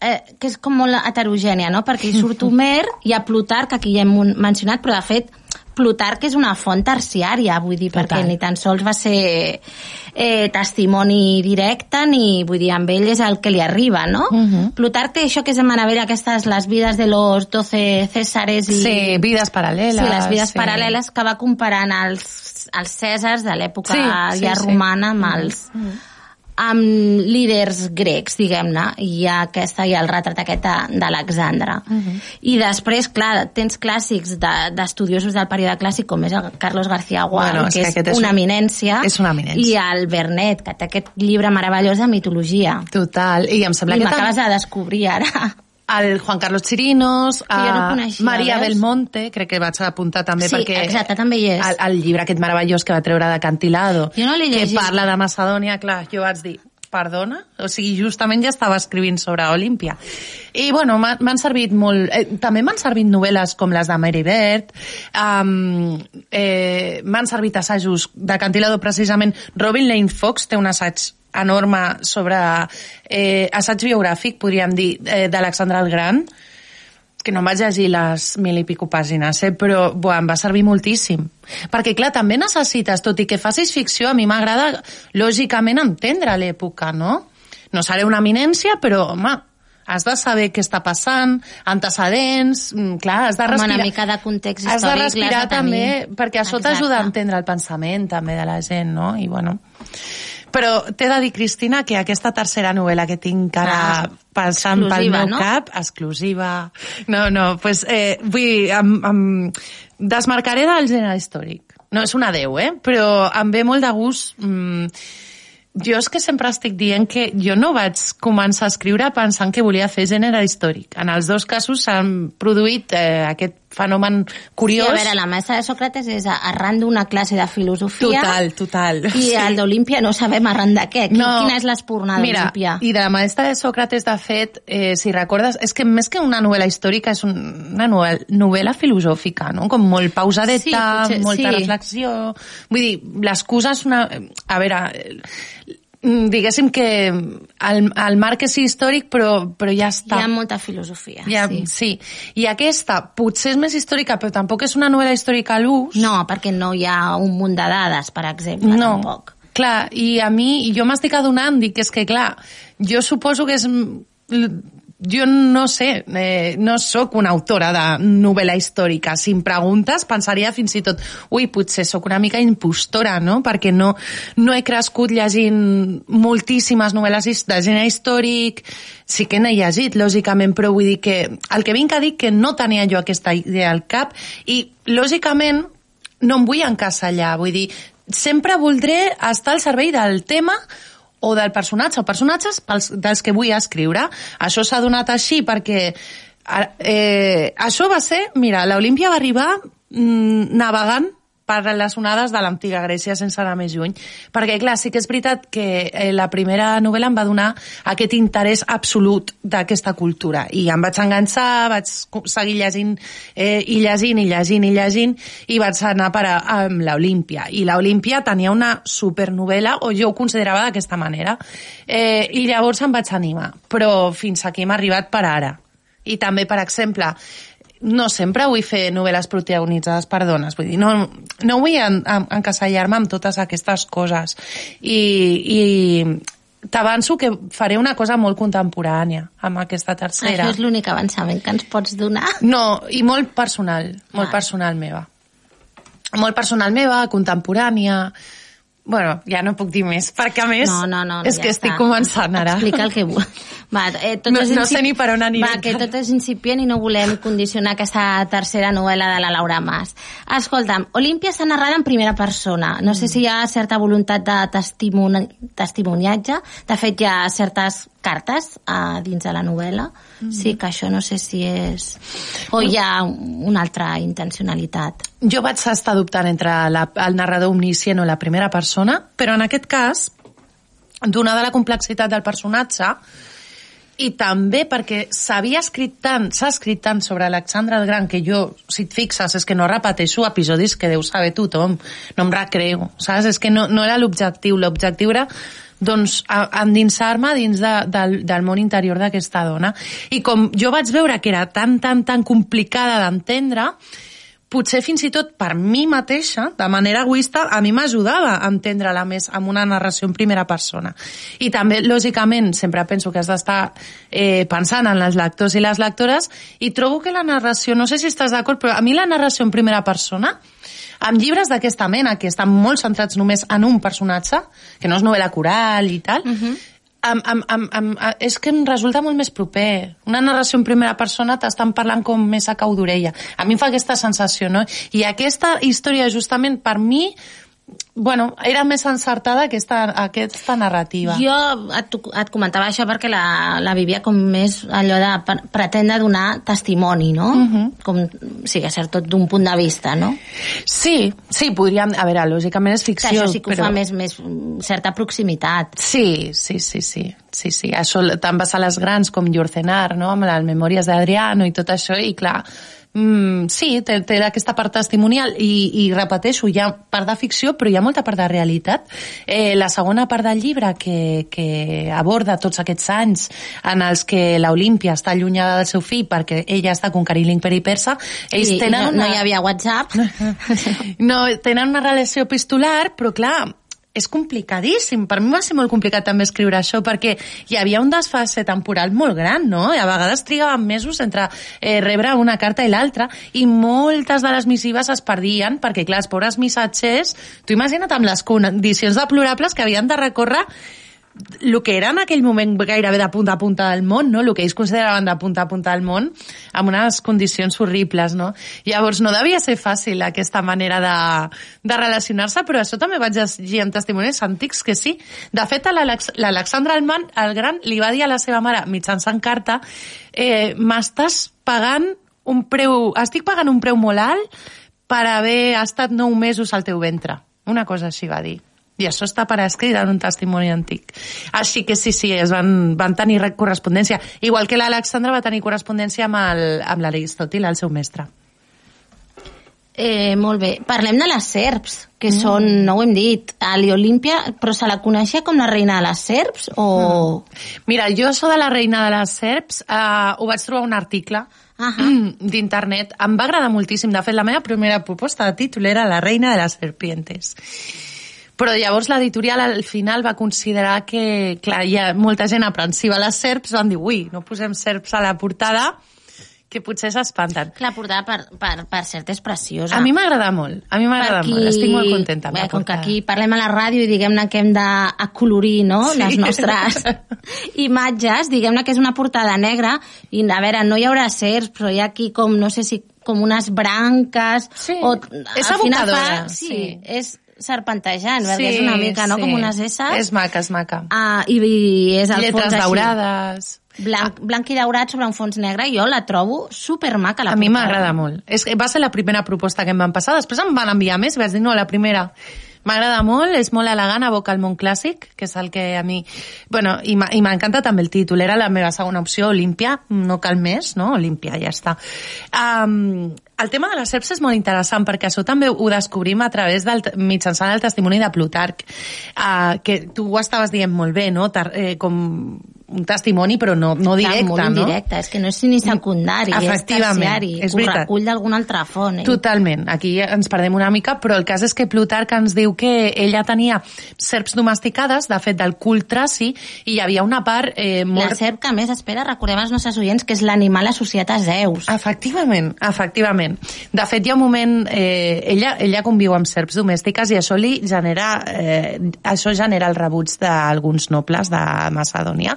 eh, que és com molt heterogènia, no? Perquè hi surt Homer, hi ha Plutarc, que aquí ja hem mencionat, però de fet Plutarc és una font terciària, vull dir, perquè Total. ni tan sols va ser eh, testimoni directe, ni, vull dir, amb ell és el que li arriba, no? Mhm. Plutarc té això que és de meravella, aquestes, les vides de los 12 cèsares i... Sí, vides paral·leles. Sí, les vides sí. paral·leles que va comparant els, els Cèsars de l'època Sí, sí, ja sí. romana amb els amb líders grecs, diguem-ne, i hi ha, aquesta, ha el retrat aquest de- d'Alexandre. Mhm. I després, clar, tens clàssics de- d'estudiosos del període clàssic, com és el Carlos García Gual, Bueno, que, que és, aquest és una un- eminència, és una eminència. i el Bernet, que té aquest llibre meravellós de mitologia. Total, i em sembla I que... m'acabes tam- de descobrir ara. El Juan Carlos Chirinos, no a coneixia, Maria veus? Belmonte, crec que vaig apuntar també Sí, perquè... exacte, també hi és. El, el llibre aquest meravellós que va treure de Cantilado, Jo no que parla de Macedònia, clar, jo vaig dir, perdona? O sigui, justament ja estava escrivint sobre Olímpia. I, bueno, m'ha- m'han servit molt... Eh, també m'han servit novel·les com les de Mary Bird, um, eh, m'han servit assajos de Cantilado, precisament. Robin Lane Fox té un assaig enorme sobre eh, assaig biogràfic, podríem dir, eh, d'Alexandre el Gran, que no em vaig llegir les mil i pico pàgines, eh? però buah, em va servir moltíssim. Perquè, clar, també necessites, tot i que facis ficció, a mi m'agrada, lògicament, entendre l'època, no? No seré una eminència, però, home, has de saber què està passant, antecedents, mm, clar, has de Home, respirar... una mica de context Has de històric respirar de tenir. també, perquè això t'ajuda a entendre el pensament també de la gent, no? I bueno... Però t'he de dir, Cristina, que aquesta tercera novel·la que tinc ara Ah, passant pel meu no? cap, exclusiva... No, no, pues, eh, vull dir, em, em desmarcaré del gènere històric. No és una 10, eh? Però em ve molt de gust... Mm, jo és que sempre estic dient que jo no vaig començar a escriure pensant que volia fer gènere històric. En els dos casos s'han produït eh, aquest fenomen curiós. Sí, a veure, la mesa de Sòcrates és arran d'una classe de filosofia. Total, total. I Sí. el d'Olímpia no sabem arran de què. No. Quina és l'espurna Mira, d'Olímpia? i de la maestra de Sòcrates, de fet, eh, si recordes, és que més que una novel·la històrica és un, una novel·la, novel·la filosòfica, no? Com molt pausadeta, Sí, potser, molta sí. reflexió... Vull dir, l'excusa és una... A veure, diguéssim que el, el marc és històric, però, però ja està. Hi ha molta filosofia, Ja, sí. sí. I aquesta potser és més històrica, però tampoc és una novel·la històrica a l'ús. No, perquè no hi ha un munt de dades, per exemple, no. tampoc. Clar, i a mi, jo m'estic adonant, dic, és que clar, jo suposo que és... Jo no sé, eh, no sóc una autora de novel·la històrica. Si em preguntes, pensaria fins i tot, ui, potser sóc una mica impostora, no? Perquè no, no he crescut llegint moltíssimes novel·les de gènere històric, sí que n'he llegit, lògicament, però vull dir que el que vinc a dir que no tenia jo aquesta idea al cap i, lògicament, no em vull encasellar, vull dir, sempre voldré estar al servei del tema o del personatge o personatges pels, dels que vull escriure. Això s'ha donat així perquè eh, això va ser, mira, l'Olímpia va arribar mm, navegant per les onades de l'antiga Grècia sense anar més lluny. Perquè, clar, sí que és veritat que eh, la primera novel·la em va donar aquest interès absolut d'aquesta cultura. I em vaig enganxar, vaig seguir llegint eh, i llegint i llegint i llegint i vaig anar per a, amb l'Olímpia. I l'Olímpia tenia una supernovel·la, o jo ho considerava d'aquesta manera. Eh, I llavors em vaig animar. Però fins aquí hem arribat per ara. I també, per exemple, no sempre vull fer novel·les protagonitzades per dones, vull dir, no, no vull en, en, encasellar-me amb totes aquestes coses. I, i t'avanço que faré una cosa molt contemporània amb aquesta tercera. Això és l'únic avançament que ens pots donar. No, i molt personal, molt Ah. personal meva. Molt personal meva, contemporània... Bueno, ja no puc dir més, perquè a més No, no, no, és ja que estic està. començant ara. Explica el que vull. Va, eh, tot No- és no sé ni per on aniré Va, que tot és incipient i no volem condicionar aquesta tercera novel·la de la Laura Mas. Escolta'm, Olímpia s'ha narrat en primera persona. No Mm. sé si hi ha certa voluntat de testimoni testimoniatge. De fet, hi ha certes cartes a dins de la novel·la. Mm. Sí que això no sé si és... O hi ha una altra intencionalitat. Jo vaig estar dubtant entre la, el narrador omniscient o la primera persona, però en aquest cas, donada la complexitat del personatge, i també perquè s'havia escrit tant, s'ha escrit tant sobre Alexandre el Gran que jo, si et fixes, és que no repeteixo episodis que deu saber tothom, no em recreo, saps? És que no, no era l'objectiu, l'objectiu era doncs, endinsar-me dins de, del, del món interior d'aquesta dona. I com jo vaig veure que era tan, tan, tan complicada d'entendre, potser fins i tot per mi mateixa, de manera egoista, a mi m'ajudava a entendre-la més amb una narració en primera persona. I també, lògicament, sempre penso que has d'estar eh, pensant en els lectors i les lectores i trobo que la narració, no sé si estàs d'acord, però a mi la narració en primera persona amb llibres d'aquesta mena, que estan molt centrats només en un personatge, que no és novel·la coral i tal, am, am, am, am, a- és que em resulta molt més proper. Una narració en primera persona t'estan parlant com més a cau d'orella. A mi em fa aquesta sensació, no? I aquesta història, justament, per mi, bueno, era més encertada aquesta, aquesta narrativa. Jo et, et comentava això perquè la, la vivia com més allò de pre- pretendre donar testimoni, no? Mhm. Com si hagués cert tot d'un punt de vista, no? Sí, sí, podríem... A veure, lògicament és Que ficció, això sí que però... fa més, més certa proximitat. Sí, sí, sí, sí. Sí, sí. Això tant va ser les grans com Llurcenar, no? amb les memòries d'Adriano i tot això, i clar, mm, sí, té, té aquesta part testimonial i, i repeteixo, hi ha part de ficció però hi ha molta part de realitat eh, la segona part del llibre que, que aborda tots aquests anys en els que l'Olímpia està allunyada del seu fill perquè ella està conquerint l'imperi persa ells I, i tenen no, una... no hi havia WhatsApp. No, tenen una relació epistolar, però clar, és complicadíssim. Per mi va ser molt complicat també escriure això, perquè hi havia un desfase temporal molt gran, no? I a vegades trigàvem mesos entre eh, rebre una carta i l'altra, i moltes de les missives es perdien, perquè clar, els pobres missatgers, tu imagina't amb les condicions deplorables que havien de recórrer el que era en aquell moment gairebé de punta a punta del món, no? el que ells consideraven de punta a punta del món, amb unes condicions horribles. No? Llavors no devia ser fàcil aquesta manera de, de relacionar-se, però això també vaig llegir en testimonis antics que sí. De fet, l'Alexandre Alman, el gran, li va dir a la seva mare, mitjançant carta, eh, m'estàs pagant un preu, estic pagant un preu molt alt per haver estat nou mesos al teu ventre. Una cosa així va dir. I això està per escrit en un testimoni antic. Així que sí, sí, es van, van tenir re- correspondència. Igual que l'Alexandre va tenir correspondència amb el- amb l'Aristòtil, el seu mestre. Eh, molt bé. Parlem de les serps, que Mm. són, no ho hem dit, a l'Olimpia, però se la coneixia com la reina de les serps o... Mira, jo això de la reina de les serps eh, ho vaig trobar un article d'internet. Em va agradar moltíssim. De fet, la meva primera proposta de títol era La reina de les serpientes. Però llavors l'editorial al final va considerar que, clar, hi ha molta gent aprensiva a les serps, van dir, ui, no posem serps a la portada, que potser s'espanten. La portada per, per, per cert és preciosa. A mi m'agrada molt, a mi m'agrada qui- molt, estic molt contenta amb Bé, la com que aquí parlem a la ràdio i diguem-ne que hem d'acolorir no? Sí. les nostres imatges, diguem-ne que és una portada negra i a veure, no hi haurà certs, però hi ha aquí com, no sé si com unes branques Sí. o És al final fa, sí, sí. és serpentejant, perquè és una mica no, sí. com unes esses És maca, és maca. ah, i, i és el Lletres fons així daurades. blanc, blanc i daurat sobre un fons negre i jo la trobo supermaca la a mi m'agrada molt. És que va ser la primera proposta que em van passar. Després em van enviar més vaig dir, no, la primera. M'agrada molt, és molt elegant, evoca el món clàssic, que és el que a mi... Bueno, i m'encanta també el títol. Era la meva segona opció, Olímpia, no cal més, no? Olímpia, ja està. Um, el tema de les serps és molt interessant perquè això també ho descobrim a través del, mitjançant el testimoni de Plutarc, uh, que tu ho estaves dient molt bé, no? Tar, eh, com un testimoni, però no, no directe, Clar, molt no? indirecte, és que no és ni secundari, és terciari, és ho veritat. recull d'alguna altra font. Eh? Totalment, aquí ens perdem una mica, però el cas és que Plutarc ens diu que ella tenia serps domesticades, de fet del cul traci, i hi havia una part eh, molt... La serp que més, espera, recordem als nostres oients que és l'animal associat a Zeus. Efectivament, efectivament. De fet, hi ha un moment... Eh, ella, ella conviu amb serps domèstiques i això li genera... Eh, això genera el rebuig d'alguns nobles de Macedònia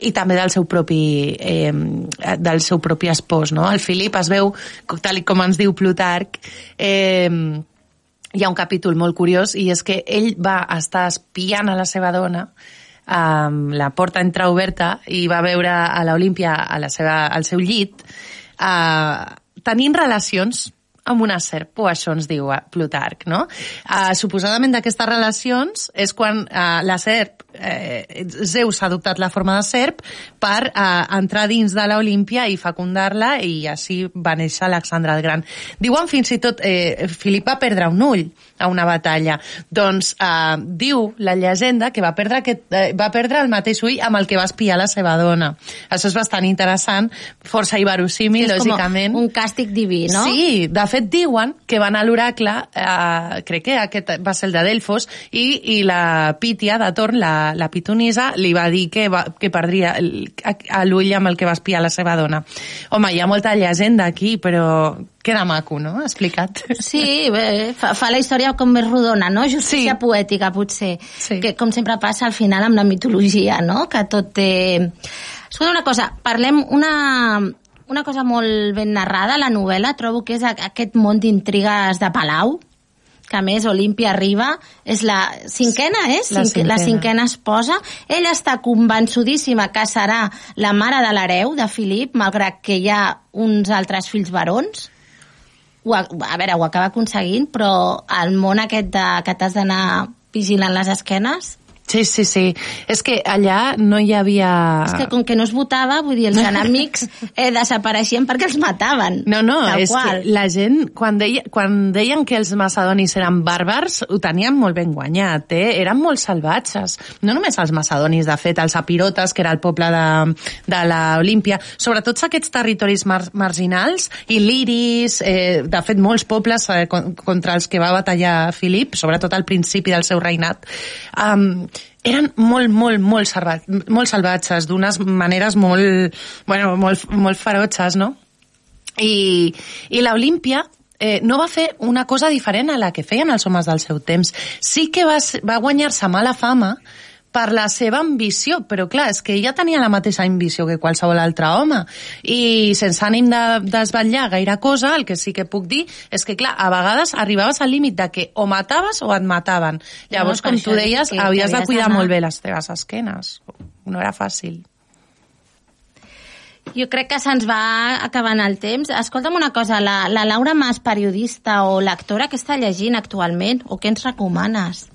i també del seu propi eh, del seu propi espòs, no? El Filip es veu, tal i com ens diu Plutarc, eh, hi ha un capítol molt curiós i és que ell va estar espiant a la seva dona amb la porta entreoberta i va veure a l'Olímpia a la seva, al seu llit eh, tenint relacions amb una serp, o això ens diu eh, Plutarc, no? Uh, suposadament d'aquestes relacions és quan uh, la serp, eh, Zeus ha adoptat la forma de serp per uh, entrar dins de l'Olímpia i fecundar-la i així va néixer Alexandre el Gran. Diuen fins i tot, eh, Filip va perdre un ull a una batalla. Doncs eh, diu la llegenda que va perdre, aquest, eh, va perdre el mateix ull amb el que va espiar la seva dona. Això és bastant interessant, força iverosímil, és lògicament. com un càstig diví, no? Sí, de fet diuen que van a l'oracle, eh, crec que aquest va ser el de Delfos, i, i la Pítia de Torn, la, la pitonisa, li va dir que, va, que perdria l'ull amb el que va espiar la seva dona. Home, hi ha molta llegenda aquí, però queda maco, no?, explicat. Sí, bé, fa, fa la història com més rodona, no? Justícia sí. poètica, potser. Sí. Que, com sempre passa al final amb la mitologia, no? Que tot té... Escolta una cosa, parlem una, una cosa molt ben narrada, la novel·la, trobo que és aquest món d'intrigues de Palau, que a més Olímpia arriba, és la cinquena, és? La Cinque- la cinquena. cinquena esposa. Ella està convençudíssima que serà la mare de l'hereu de Filip, malgrat que hi ha uns altres fills barons ho, a, a veure, ho acaba aconseguint, però el món aquest de, que t'has d'anar vigilant les esquenes, Sí, sí, sí. És que allà no hi havia... és que com que no es votava, vull dir, els enemics eh, desapareixien perquè els mataven. No, no, tal és qual. que la gent, quan, deia, quan deien que els macedonis eren bàrbars, ho tenien molt ben guanyat, eh? Eren molt salvatges. No només els macedonis, de fet, els apirotes, que era el poble de, de l'Olímpia, sobretot aquests territoris mar marginals, i liris, eh, de fet, molts pobles eh, con- contra els que va batallar Filip, sobretot al principi del seu reinat, um, eren molt, molt, molt, salva molt salvatges, d'unes maneres molt, bueno, molt, molt ferotges, no? I, i l'Olímpia eh, no va fer una cosa diferent a la que feien els homes del seu temps. Sí que va, va guanyar-se mala fama per la seva ambició, però clar, és que ella tenia la mateixa ambició que qualsevol altre home i sense ànim de desvetllar gaire cosa, el que sí que puc dir és que clar, a vegades arribaves al límit de que o mataves o et mataven. Llavors, per com tu deies, que- que havies de havies cuidar molt bé les teves esquenes. No era fàcil. Jo crec que se'ns va acabant el temps. Escolta'm una cosa, la, la Laura Mas, periodista o lectora, que està llegint actualment? O què ens recomanes?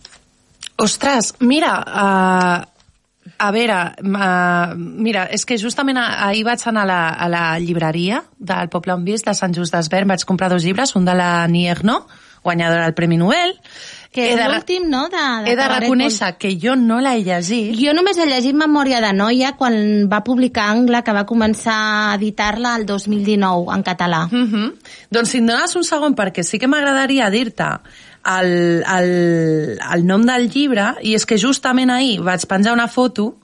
Ostres, mira, uh, a veure, uh, mira, és que justament ahir vaig anar a la, a la llibreria del Poble on Vist, de Sant Just d'Esvern, vaig comprar dos llibres, un de la Nierno, guanyadora del Premi Nobel, Que He és de l'últim, no? De, de he de reconèixer que jo no l'he llegit. Jo només he llegit Memòria de Noia quan va publicar Angla, que va començar a editar-la el 2019 en català. Mm -hmm. Doncs si em dones un segon, perquè sí que m'agradaria dir-te el, el, el nom del llibre, i és que justament ahir vaig penjar una foto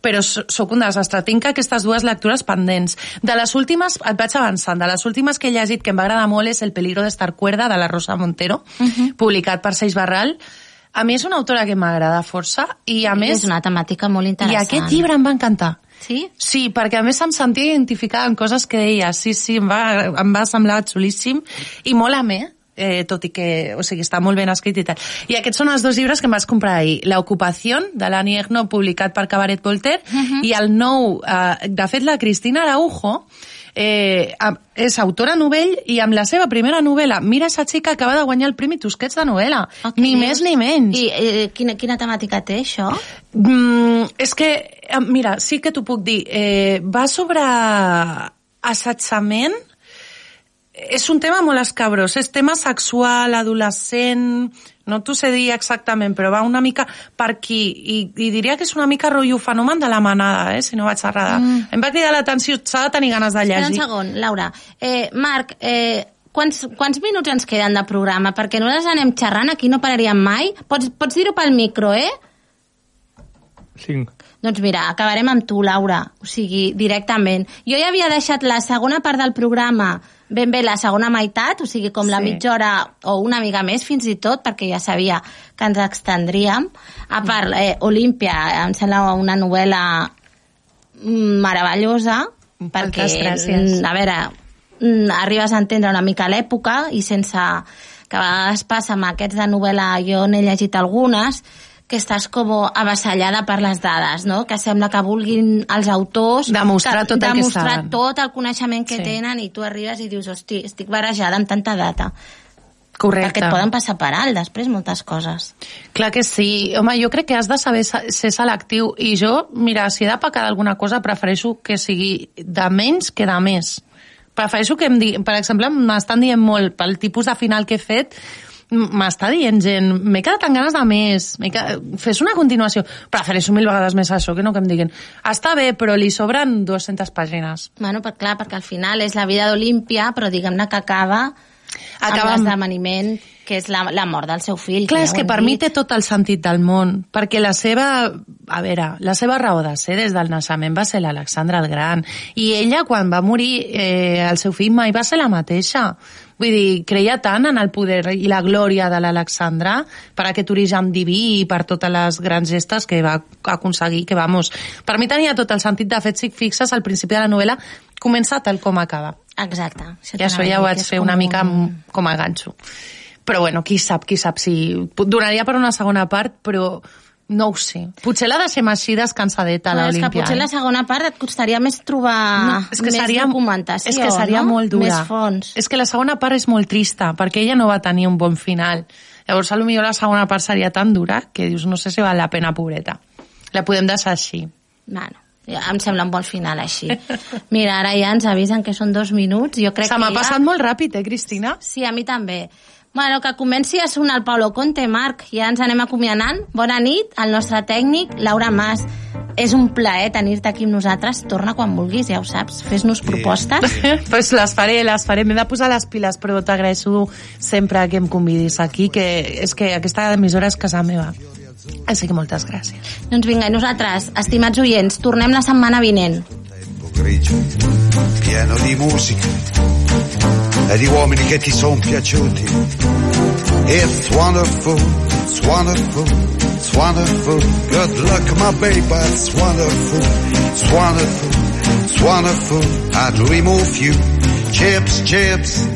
però sóc un desastre. Tinc aquestes dues lectures pendents. De les últimes, et vaig avançant, de les últimes que he llegit que em va agradar molt és El peligro d'estar cuerda, de la Rosa Montero, uh -huh. publicat per Seix Barral. A mi és una autora que m'agrada força i a més... és una temàtica molt I interessant. aquest llibre em va encantar. Sí? Sí, perquè a més em sentia identificada amb coses que deia. Sí, sí, em va, em va semblar xulíssim i molt amè, eh, tot i que, o sigui, està molt ben escrit i tal. I aquests són els dos llibres que em vaig comprar ahir. La ocupació, de l'Annie Ernaux, publicat per Cabaret Voltaire, uh -huh. i el nou, eh, de fet, la Cristina Araujo, eh, és autora novell i amb la seva primera novel·la, Mira esa xica acaba de guanyar el Premi Tusquets de novel·la. Ah, què ni més ni menys. I eh, quina, quina temàtica té, això? Mm, és que, eh, mira, sí que t'ho puc dir. Eh, va sobre assetjament és un tema molt escabrós, és tema sexual, adolescent, no t'ho sé dir exactament, però va una mica per aquí, i, i diria que és una mica rotllo fenomen de la manada, eh, si no vaig errada. Mm. Em va cridar l'atenció, s'ha de tenir ganes de llegir. Espera un segon, Laura. Eh, Marc, eh, quants, quants minuts ens queden de programa? Perquè nosaltres anem xerrant, aquí no pararíem mai. Pots, pots dir-ho pel micro, eh? Cinc. Doncs mira, acabarem amb tu, Laura, o sigui, directament. Jo ja havia deixat la segona part del programa ben bé la segona meitat, o sigui, com la Sí. mitja hora o una mica més fins i tot, perquè ja sabia que ens extendríem. A part, eh, Olímpia, em sembla una novel·la mm, meravellosa, perquè, gràcies. mm, a veure, mm, arribes a entendre una mica l'època i sense que a vegades passa amb aquests de novel·la, jo n'he llegit algunes, que estàs com avassallada per les dades, no? que sembla que vulguin els autors Demostrar que, tot el que demostrar saben. tot el coneixement que Sí. tenen i tu arribes i dius, hosti, estic barejada amb tanta data. Correcte. Perquè et poden passar per alt després moltes coses. Clar que sí. Home, jo crec que has de saber sa- ser selectiu. I jo, mira, si he de pecar d'alguna cosa, prefereixo que sigui de menys que de més. Prefereixo que em digui... Per exemple, m'estan dient molt, pel tipus de final que he fet, m'està dient gent, m'he quedat amb ganes de més, quedat... fes una continuació. Prefereixo mil vegades més això que no que em diguin està bé, però li sobren 200 pàgines. Bueno, per, clar, perquè al final és la vida d'Olímpia, però diguem-ne que acaba, Acaba amb l'esdeveniment que és la, la mort del seu fill. Clar, ja és que per mi té tot el sentit del món, perquè la seva, a veure, la seva raó de ser des del naixement va ser l'Alexandre el Gran, i ella quan va morir eh, el seu fill mai va ser la mateixa. Vull dir, creia tant en el poder i la glòria de l'Alexandre per aquest origen diví i per totes les grans gestes que va aconseguir, que vamos... Per mi tenia tot el sentit, de fet, si fixes, al principi de la novel·la comença tal com acaba. Exacte. I això ja ho vaig fer una mica com a ganxo. Però bueno, qui sap, qui sap si... Donaria per una segona part, però no ho sé. Potser l'ha de ser així descansadeta, Però és que l'Olimpia. potser la segona part et costaria més trobar No, és que més seria, documentació, és que seria no? molt dura. Més fons. És que la segona part és molt trista, perquè ella no va tenir un bon final. Llavors, millor la segona part seria tan dura que dius, no sé si val la pena, pobreta. La podem deixar així. Bueno, em sembla un bon final així. Mira, ara ja ens avisen que són dos minuts. Jo crec Se m'ha ja... passat molt ràpid, eh, Cristina? Sí, a mi també. Bueno, que comenci a sonar el Paulo Conte, Marc. Ja ens anem acomiadant. Bona nit, el nostre tècnic, Laura Mas. És un plaer tenir-te aquí amb nosaltres. Torna quan vulguis, ja ho saps. Fes-nos propostes. pues les faré, les faré. M'he de posar les piles, però t'agraeixo sempre que em convidis aquí, que és que aquesta emissora és casa meva. Així que moltes gràcies. doncs vinga, i nosaltres, estimats oients, tornem la setmana vinent. grigio, pieno di musica e di uomini che ti sono piaciuti. It's wonderful, it's wonderful, it's wonderful. Good luck, my baby, it's wonderful, it's wonderful, it's wonderful. I dream of you, chips, chips.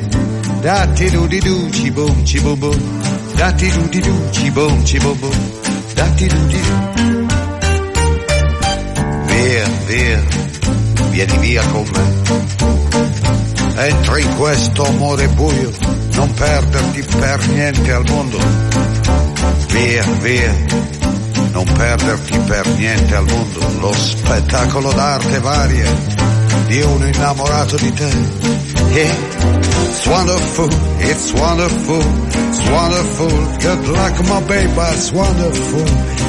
Da ti do di do, chi boom, chi boom boom. Da ti do di do, chi boom, chi boom boom. Da ti do di do. Via, via, vieni via con me. Entra in questo amore buio, non perderti per niente al mondo. Via, via, non perderti per niente al mondo. Lo spettacolo d'arte varia di uno innamorato di te. It's wonderful, it's wonderful, it's wonderful. Good luck, my baby, it's wonderful,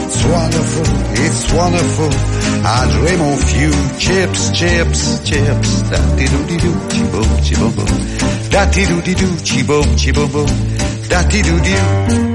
it's wonderful, it's wonderful. I dream of you, chips, chips, chips. Da di do di do, chi boom, chi boom boom. Da di do di do, chi boom, chi boom boom. Da di do di do.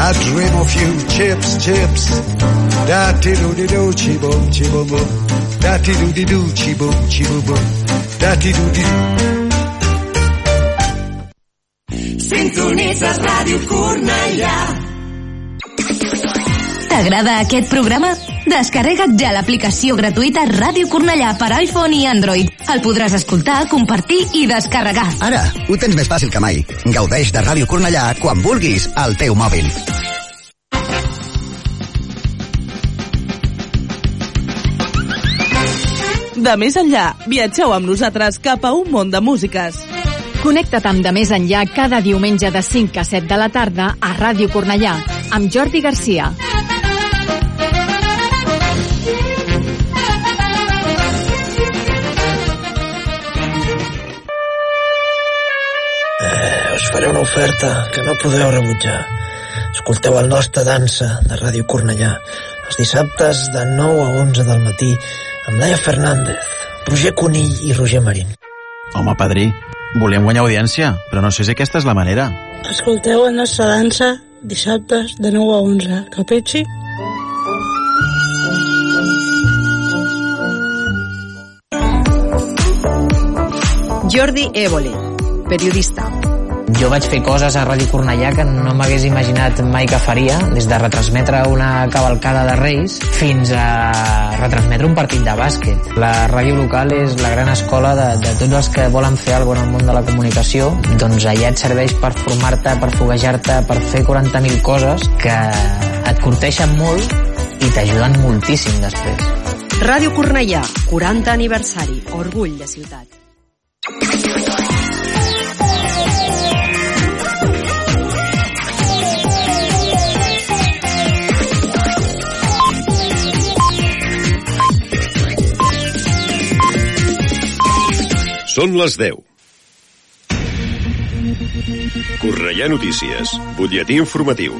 I dream of you, chips, chips. Da ti do di do, chi boom, chi boom boom. Da ti do di do, chi boom, chi boom boom. Da ti do di. Sintonitzes Ràdio Cornellà. T'agrada aquest programa? Descarrega't ja l'aplicació gratuïta Ràdio Cornellà per iPhone i Android. El podràs escoltar, compartir i descarregar. Ara, ho tens més fàcil que mai. Gaudeix de Ràdio Cornellà quan vulguis al teu mòbil. De més enllà, viatgeu amb nosaltres cap a un món de músiques. Connecta't amb De Més Enllà cada diumenge de 5 a 7 de la tarda a Ràdio Cornellà amb Jordi Garcia. Faré una oferta que no podeu rebutjar. Escolteu el nostre dansa de Ràdio Cornellà els dissabtes de 9 a 11 del matí amb Laia Fernández, Roger Conill i Roger Marín. Home, padrí, volem guanyar audiència, però no sé si aquesta és la manera. Escolteu el nostre dansa dissabtes de 9 a 11. Capisci? Jordi Évole, periodista. Jo vaig fer coses a Ràdio Cornellà que no m'hagués imaginat mai que faria, des de retransmetre una cavalcada de Reis fins a retransmetre un partit de bàsquet. La ràdio local és la gran escola de, de tots els que volen fer alguna cosa en el món de la comunicació, doncs allà et serveix per formar-te, per foguejar-te, per fer 40.000 coses que et curteixen molt i t'ajuden moltíssim després. Ràdio Cornellà, 40 aniversari, orgull de ciutat. Són les 10. Correia Notícies, butlletí informatiu.